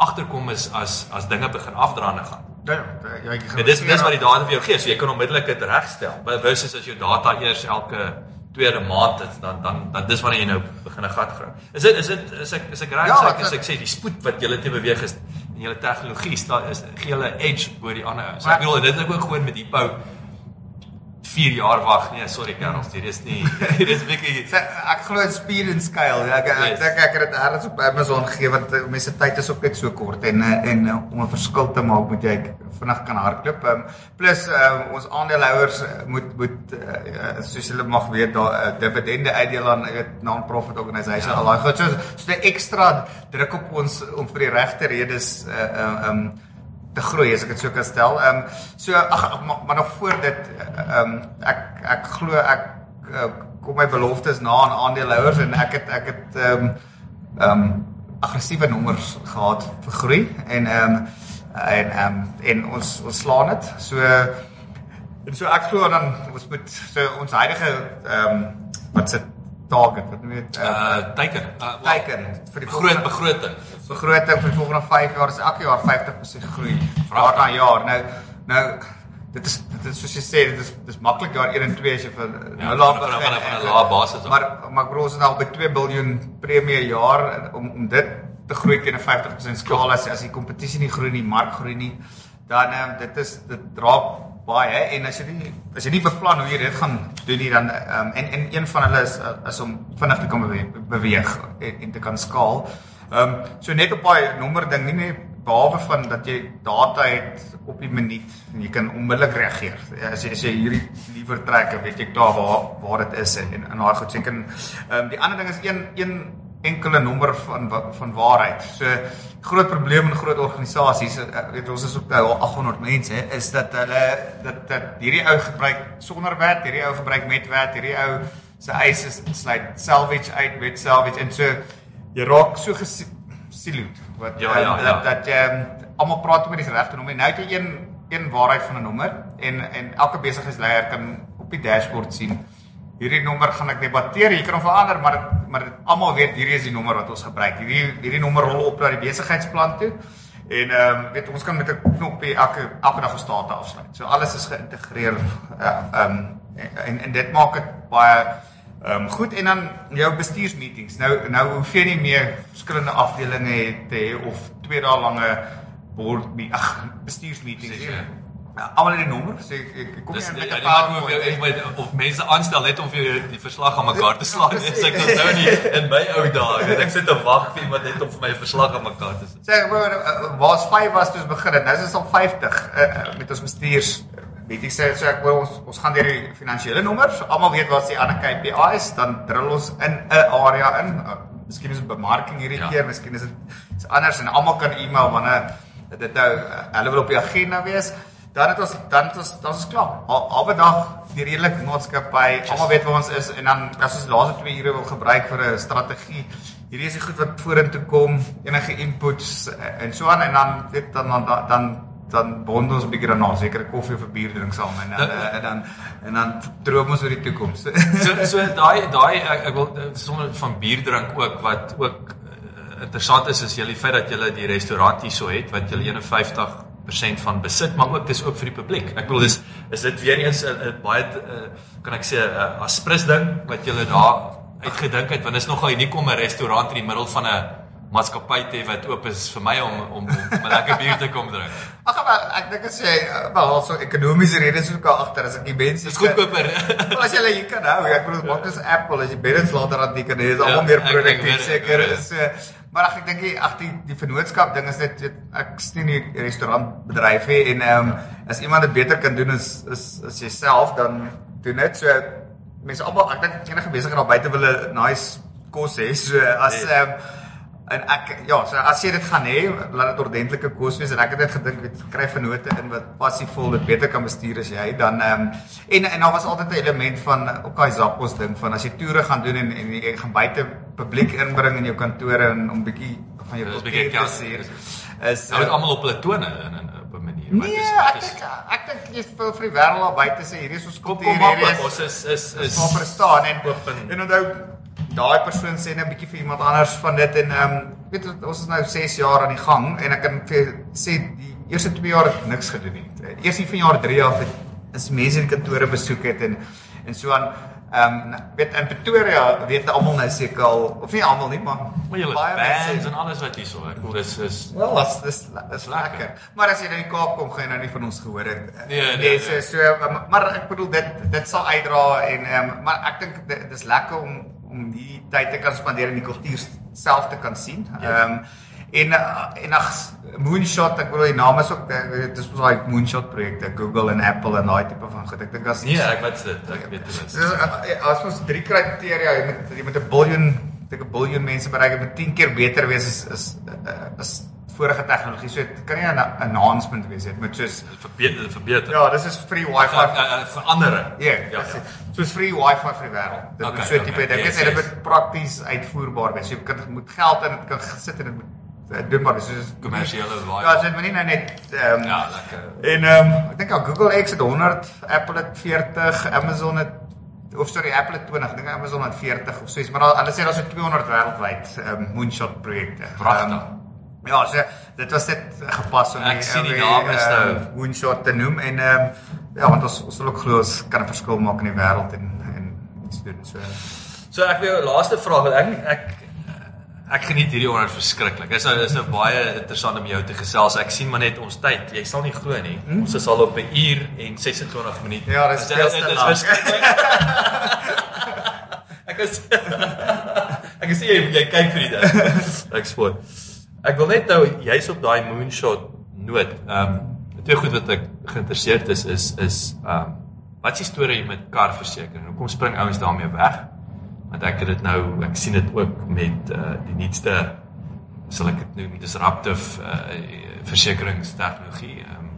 agterkom is as as dinge begin afdraande gaan. Ja, ja, jy en dis dis wat die data vir jou gee so jy kan onmiddellik dit regstel. But versus as jou data eers elke tweede maand is dan dan dan dis wanneer jy nou begin 'n gat grawe is dit is dit is ek is ek reg? Ja, as ek sê die spoed wat julle te beweeg is en julle tegnologie staan is gee julle edge bo die ander. So ek bedoel dit het ook gehoor met Hippo 4 jaar wag. Nee, sorry Karels, dit is nie dit is bietjie Sê, ek glo in speed and scale. Ek ek Yes. dink ek het dit ergens op Amazon gegee want uh, mense tyd is ook net so kort en uh, en uh, om 'n verskil te maak moet jy vinnig kan hardloop. Um, plus um, ons aandeelhouers moet moet uh, soos julle mag weet daar uh, dividende uitdeel aan 'n non-profit organisation. Ja. Al daai goed so so 'n ekstra druk op ons om vir die regte redes uh, uh, um te groei as ek dit so kan stel. Ehm um, so ag maar, maar nog voor dit ehm um, ek ek glo ek uh, kom my beloftes na aan aandeelhouers en ek het ek het ehm um, ehm um, aggressiewe nommers gehad vir groei en ehm um, en ehm um, en ons ons slaan dit. So en so ek glo dan ons moet so ons huidige ehm um, wat se target wat dit uh, uh teiken. Uh, wel, teiken vir die groot begroting. Begroting vir die volgende 5 jaar is elke jaar 50% groei jaar na jaar. Nou nou dit is dit is soos jy sê dit is dis maklik jaar 1 en 2 as jy van Ja, van- van- begin van 'n lae basis af. Maar maar bro ons is nou by 2 miljard premie 'n jaar om om dit te groei teen 'n 50% skaal as as die kompetisie nie groei nie, mark groei nie, dan um, dit is dit dra baie en as jy nie as jy nie beplan hoe jy dit gaan doen nie dan um, en en een van hulle is is om vinnig te kan beweeg, beweeg en, en te kan skaal. Ehm um, so net op daai nommer ding nie net behalwe van dat jy data het op die minuut en jy kan onmiddellik reageer. As jy as jy hierdie liewer trek, weet jy klaar waar waar dit is en en daai goed seker. Ehm um, die ander ding is een een enkele nommer van van waarheid. So groot probleem in groot organisasies, eh, weet ons is op nou al 800 mense, is dat hulle dat dat hierdie ou gebruik sonder wet, hierdie ou gebruik met wet, hierdie ou se eise is sluit salvage uit met salvage en so jy raak so gesiloed wat Ja, ehm, ja, ja. dat dat jy um, almal praat met die regte nommer. Nou het jy een een waarheid van 'n nommer en en elke besigheidsleier kan op die dashboard sien hierdie nommer gaan ek debatteer, jy kan hom verander, maar dit- maar dit- almal weet hierdie is die nommer wat ons gebruik. Hierdie hierdie nommer rol op na die besigheidsplan toe. En ehm um, weet ons kan met 'n knoppie elke elke dag 'n state afsluit. So alles is geïntegreer ja, ehm um, en en dit maak dit baie ehm um, goed en dan jou bestuursmeetings. Nou nou hoef jy nie meer verskillende afdelings het te hê of twee dae lange board me- ag bestuursmeetings. Ja. Ja, almal het die nommer. So ek, kom nie ja, met die 'n hoef PowerPoint jou nie. met of mense aanstel net om vir jou die verslag aan mekaar te slaan. Dis ek onthou nie in my ou dae, weet ek sit te wag vir iemand net om vir my 'n verslag aan mekaar te sit. Sê bro, uh, waar's 5 was toe ons begin het. Nou is dit al 50 uh, uh, met ons bestuurs. Weet jy sê so ek wil ons ons gaan deur die finansiële nommers. Almal weet wat se ander KPI's, dan drill ons in 'n area in. Uh, miskien is dit bemarking hierdie Ja. keer, miskien is dit iets anders en almal kan e-mail wanneer dit nou uh, hulle wil op die agenda wees. Dan het ons dan het ons dan is klaar. Al albe dag die redelike maatskappy, almal weet waar ons is en dan as ons laaste 2 ure wil gebruik vir 'n strategie. Hierdie is die goed wat vorentoe kom, enige inputs eh, en so aan en dan weet dan dan dan, dan bond ons 'n bietjie daarna seker koffie of 'n bier drink saam en dan uh, en dan en dan droom ons oor die toekoms. so so daai daai ek, ek wil sommer van bier drink ook wat ook uh, interessant is is julle feit dat julle die restaurant hierso het wat julle 51% van besit maar ook dis ook vir die publiek. Ek bedoel dis is dit weer eens 'n baie uh, kan ek sê 'n aspres ding wat julle daar uitgedink het want dit is nogal uniek om 'n restaurant in die middel van 'n maatskappy te hê wat oop is vir my om om, om 'n lekker bier te kom drink. Ag maar ek dink as jy wel so ekonomiese redes ook al agter as ek die mense is goedkoper. as jy hier kan hou, ek bedoel maak dis Apple as jy beddens later aan die kan hê is almal ja, meer produktief seker is so maar ag ek dink ag die die vennootskap ding is net ek steun die restaurantbedryf hè en ehm um, as iemand dit beter kan doen is is as jouself dan doen dit so mense almal ek dink enige besigheid daar buite wil 'n nice kos hê so as ehm um, En ek ja, so as jy dit gaan hê, laat dit ordentlike kos wees. En ek het net gedink weet kry vennote in wat passievol dit beter kan bestuur as jy dan ehm um, en en daar was altyd 'n element van op daai Zappos ding van as jy toere gaan doen en en jy gaan buite publiek inbring in jou kantore en om bietjie van jou bietjie te sien is nou uh, almal op hulle tone in in op 'n manier nee, is, ek dink ek dink jy vir vir die wêreld daar buite sê hierdie is ons kultuur hierdie is ons is is is vir staan. En en onthou daai persoon sê net 'n bietjie vir iemand anders van dit en ehm um, weet ons is nou 6 jaar aan die gang en ek kan vir sê die eerste 2 jaar het niks gedoen nie. Die eerste van jaar 3 af het is mense in kantore besoek het en en so aan ehm um, weet in Pretoria weet almal nou seker al of nie almal nie maar baie bands en alles wat hier so ek voel dis is wel as dis is lekker. Maar as jy nou in die Kaap kom gaan jy nou nie van ons gehoor het. Nee, nee, nee, so, so maar ek bedoel dit dit sal uitdra en ehm um, maar ek dink dit is lekker om om die tyd te kan spandeer en die kultuur self te kan sien. Ehm um, en en ag Moonshot, ek bedoel die naam is ook eh, dit is mos daai Moonshot projekte, Google en Apple en daai tipe van goed. Ek dink as Nee, ek weet dit. Ek weet dit. Dis as ons drie kriteria, jy moet jy moet 'n biljoen, ek 'n biljoen mense bereik, moet 10 keer beter wees is is is vorige tegnologie. So dit kan nie 'n announcement wees dit moet soos verbeter verbeter. Ja, dis is free wifi verandering. Ja, ja. Soos free wifi vir die wêreld. Dit okay, moet so tipe ding wees. Dit moet prakties uitvoerbaar wees. Jy kan moet geld in dit kan sit en dit moet eh, doen maar dis is kommersiële wifi. Ja, dit moet nie nou net ehm um, Ja, lekker. En ehm um, ek dink al Google X het 100, Apple het 40, Amazon het of sorry Apple het 20, ek dink Amazon het 40 of so iets, maar hulle sê daar's so 200 wêreldwyd ehm um, moonshot projekte. Pragtig. Um, Ja, so dit was net gepas om ek sien die naam is nou uh, Moonshot te noem en ehm um, ja, want ons ons wil ook glo ons kan 'n verskil maak in die wêreld en en iets doen. So So ek wil laaste vraag wat ek ek ek geniet hierdie onderhoud verskriklik. Dit is nou is nou baie interessant om jou te gesels. Ek sien maar net ons tyd. Jy sal nie glo nie. Hmm? Ons is al op 'n uur en 26 minute. Ja, dis dit is verskriklik. ek is Ek sien jy jy kyk vir die ding. Ek spoor. Ek wil net nou jy's op daai moonshot noot. Ehm um, twee goed wat ek geïnteresseerd is is is ehm um, wat is die storie met karversekering? Hoekom spring ouens daarmee weg? Want ek het dit nou ek sien dit ook met uh, die nuutste sal ek dit noem disruptive uh, versekeringstegnologie. Ehm um,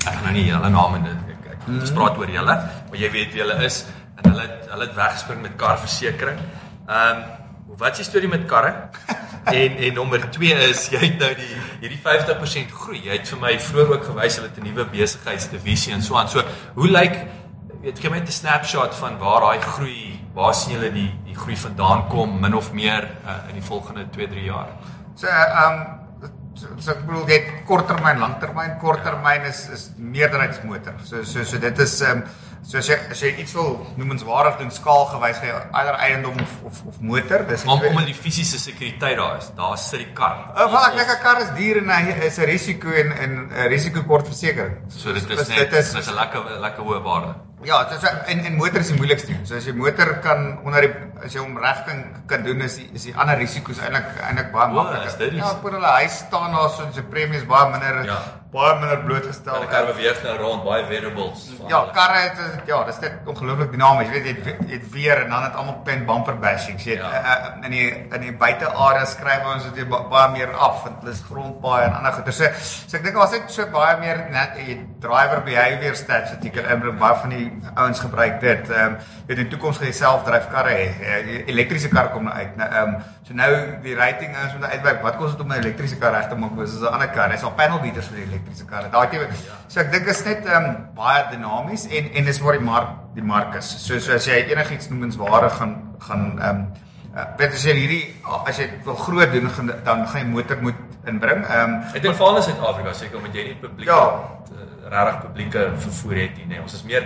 ek gaan nou nie hulle name net ek ek mm -hmm. praat oor julle, maar jy weet wie hulle is en hulle hulle het weggespring met karversekering. Ehm um, wat is die storie met karre? en en nommer 2 is jy het nou die hierdie 50% groei. Jy het vir my vroeër ook gewys hulle het 'n nuwe besigheidsdivisie en so aan. So, hoe lyk weet gee my net 'n snapshot van waar daai groei, waar sien julle die die groei vandaan kom min of meer uh, in die volgende 2-3 jaar? So, ehm um, so ek bedoel jy korttermyn, langtermyn, korttermyn is is meerderheidsmotor. So so so dit is ehm um, So as jy as jy iets wil noemenswaardig doen skaalgewys gee eier eiendom of of of motor, dis om om die fisiese sekuriteit daar is. Daar sit die kar. Of oh, ek dink 'n kar is duur en hy is 'n risiko en 'n risikokortversekering. So dit is net dit is 'n lekker lekker hoë waarde. Ja, dit is en en motor is die moeilikste. So as jy motor kan onder die as jy hom reg kan kan doen is die, is die ander risiko's eintlik eintlik baie makliker. Ja, vir hulle huis staan daar so 'n premie is baie minder. Ja baie minder blootgestel. Die kar beweeg nou rond baie variables. Ja, karre het ja, dis net ongelooflik dinamies. Jy weet jy het weer en dan het almal pen bumper bashing. Jy weet ja. uh, in die in die buitearea skryf ons dit baie meer af want hulle is grondpaaie en ander goeie. So, so ek dink as ek so baie meer net driver behavior stats wat jy kan inbring baie van die ouens gebruik dit. Ehm um, jy weet in toekoms gaan jy selfdryf karre hê. Elektriese kar kom nou uit. Nou ehm um, so nou die rating is om uitwerk. Wat kos dit om 'n elektriese kar reg te maak versus 'n ander kar? Hy's al panel beaters vir die elektriese karre. Daai tipe. So ek dink is net ehm um, baie dinamies en en dis waar die mark die mark is. So so as jy enigiets noemenswaardig gaan gaan ehm um, uh, weet as jy hierdie as jy wil groot doen gaan, dan gaan jy motor moet inbring. Ehm um, Ek dink veral in Suid-Afrika seker omdat jy nie publiek Ja. ja. regtig publieke vervoer het nie, nee. Ons is meer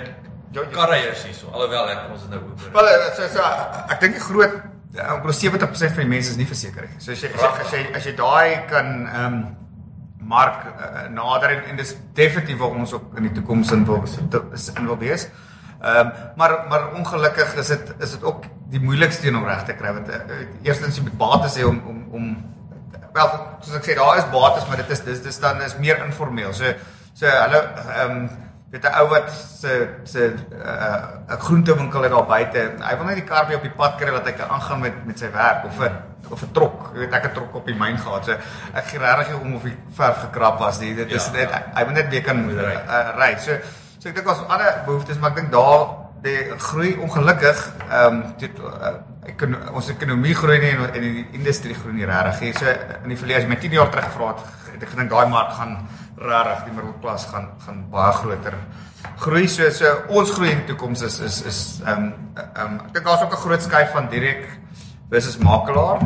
Ja, jy- karreiers hierso. Alhoewel ek ons is nou oor. Wel eh, so so ek dink die groot ja, oor 70% van die mense is nie verseker nie. So as jy as jy as jy, as jy daai kan ehm um, mark uh, nader en, en dis definitief waar ons ook in die toekoms in wil is in wil wees. Ehm um, maar maar ongelukkig is dit is dit ook die moeilikste om reg te kry want uh, eerstens jy moet bates hê om om om wel soos ek sê daar is bates maar dit is dis dis dan is meer informeel. So so hulle ehm um, weet 'n ou wat se se 'n uh, groentewinkel het daar buite. Hy wil net die kar weer op die pad kry dat hy kan aangaan met met sy werk of 'n of 'n trok. Jy weet ek het trok op die myn gehad. So ek gee regtig om of die verf gekrap was nie. Dit is Ja, net ja. hy moet net weer kan uh, ry. So so ek dink ons ander behoeftes maar ek dink daar die groei ongelukkig ehm um, dit uh, ekon ons ekonomie groei nie en, en die industrie groei nie regtig nie. So in die verlede as jy my 10 jaar terug gevra het, het ek gedink daai mark gaan regtig die middelklas gaan gaan baie groter groei. So so ons groei in die toekoms is is is ehm um, ehm um, ek dink daar's ook 'n groot skuif van direk versus makelaar.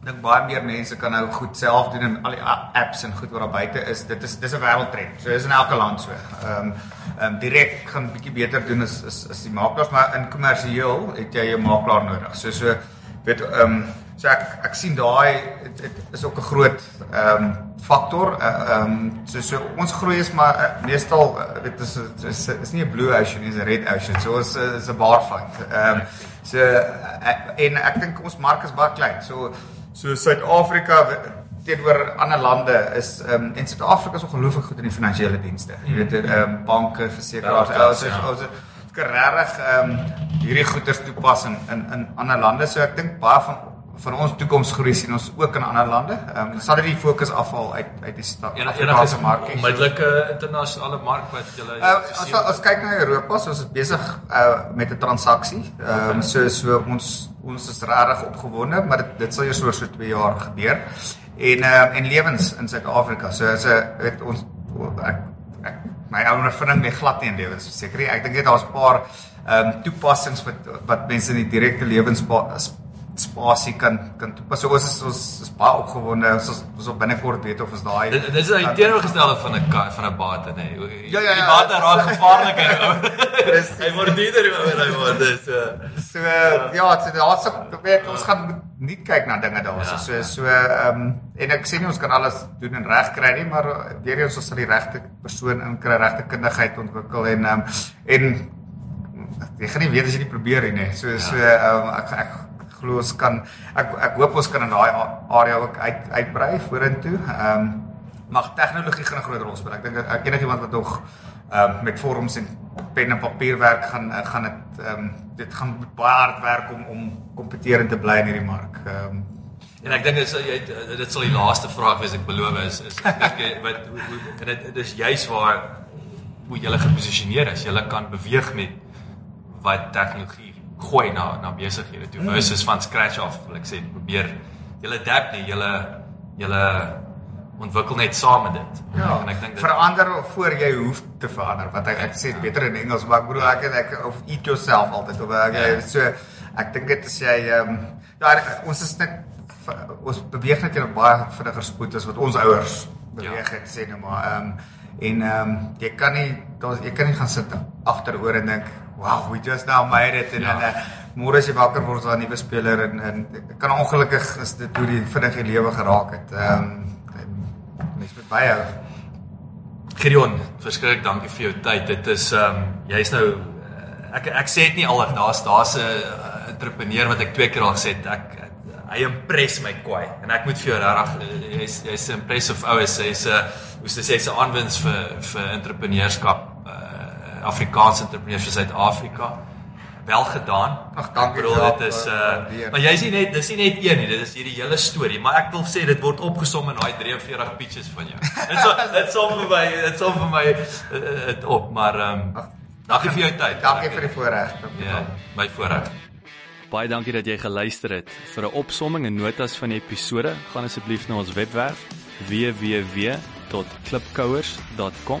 Ek dink baie meer mense kan nou goed self doen en al die apps en goed wat daar buite is. Dit is dis 'n wêreldtrend. So is in elke land so. Ehm um, ehm um, direk gaan bietjie beter doen as is is die makelaars, maar in kommersieel het jy 'n makelaar nodig. So so weet ehm um, so ek ek sien daai dit is ook 'n groot ehm um, faktor. Uh, Ehm um, so so ons groei is maar uh, meestal uh, dit is is, is is nie 'n blue ocean nie, dis 'n red ocean. So ons is 'n bar fight. Ehm um, so uh, en ek dink ons mark is baie klein. So so Suid-Afrika teenoor ander lande is ehm um, en Suid-Afrika is ongelooflik goed in die finansiële dienste. Jy weet ehm um, banke, versekerings, Ja, ons is ja. ons is regtig ehm um, hierdie goeders toepas in in in ander lande. So ek dink baie van van ons toekomsgroei sien ons ook in ander lande. Ehm um, sal dit die fokus afval uit uit die stad Afrikaanse enige mark. onmiddellike internasionale mark wat jy Uh, as as kyk na Europa, so ons is besig uh, met 'n transaksie. Ehm um, so so ons ons is regtig opgewonde, maar dit dit sal eers oor so 2 jaar gebeur. En ehm um, en lewens in Suid-Afrika. So as 'n weet ons ek, ek my ondervinding lê glad nie in lewens seker nie. Ek dink net daar's 'n paar ehm um, toepassings wat wat mense in die direkte lewens spasie kan kan toepas. So ons is ons is baie opgewonde. Ons is, ons wil binnekort weet of ons daai Dit dit is 'n teenoorgestelde van 'n van 'n bate nê. Nee. Ja, ja, ja. Die bate raak gevaarliker. Presies. hy word duurder hoe hy word. Dis so. So uh, ja, so daar's ook weet ons gaan nie kyk na dinge daarso. Ja, so ja. so ehm um, en ek sê nie ons kan alles doen en reg kry nie, maar weer eens ons sal die regte persoon inkry, regte kundigheid ontwikkel en ehm um, en jy gaan nie weet as jy nie probeer nie, nê. So so ehm um, ek ek glo ons kan ek ek hoop ons kan in daai area ook uit uitbrei vorentoe. Ehm um, maar tegnologie gaan 'n groot rol speel. Ek dink enigiemand wat nog ehm um, met vorms en pen en papier werk gaan gaan dit ehm um, dit gaan baie hard werk om om kompeterend te bly in hierdie mark. Ehm um, En ek dink sal jy dit sal die laaste vraag wees ek beloof is is ek wat en dit dis juis waar hoe jy geposisioneer is. Jy kan beweeg met wat tegnologie gooi na na besighede toe versus van scratch af, wil ek sê probeer jy adapt nie, jy jy ontwikkel net saam met dit. Ja, en ek dink dit verander voor jy hoef te verander. Wat ek ek sê dit beter in Engels, maar ek bedoel ek ek of eat yourself altyd of ek Ja. so ek dink dit as jy ehm um, ja ek- ons is net ons beweeg net in baie vinniger spoed as wat ons ouers beweeg Ja. het sê nou maar ehm um, en ehm um, jy kan nie daar jy kan nie gaan sit agteroor en dink wow we just now made it en Ja. dan uh, môre as jy wakker word daar 'n nuwe speler en en kan ongelukkig is dit hoe die vinnig die lewe geraak het. Ehm um, mens moet byhou. Gideon, verskriklik dankie vir jou tyd. Dit is ehm um, jy's nou eh, ek ek sê dit nie al daar's daar's 'n uh, entrepreneur wat ek twee keer al gesê het ek hy impress my kwai en ek moet vir jou regtig eh, jy's jy's 'n impressive ou is hy's 'n hoe se sê hy's 'n aanwins vir vir entrepreneurskap Afrikaanse entrepreneurs vir Suid-Afrika. Wel gedaan. Ag, dankie bedoel dit is uh waardeer. maar jy's nie net dis nie net een nie, dit is hierdie hele storie, maar ek wil sê dit word opgesom in daai 43 pitches van jou. Dit so- dit som vir my, dit som vir my eh, dit op, maar ehm um, dankie vir jou tyd. Dankie vir die voorreg. Ja, my voorreg. Baie dankie dat jy geluister het. Vir 'n opsomming en notas van die episode, gaan asseblief na ons webwerf www.klipkouers.com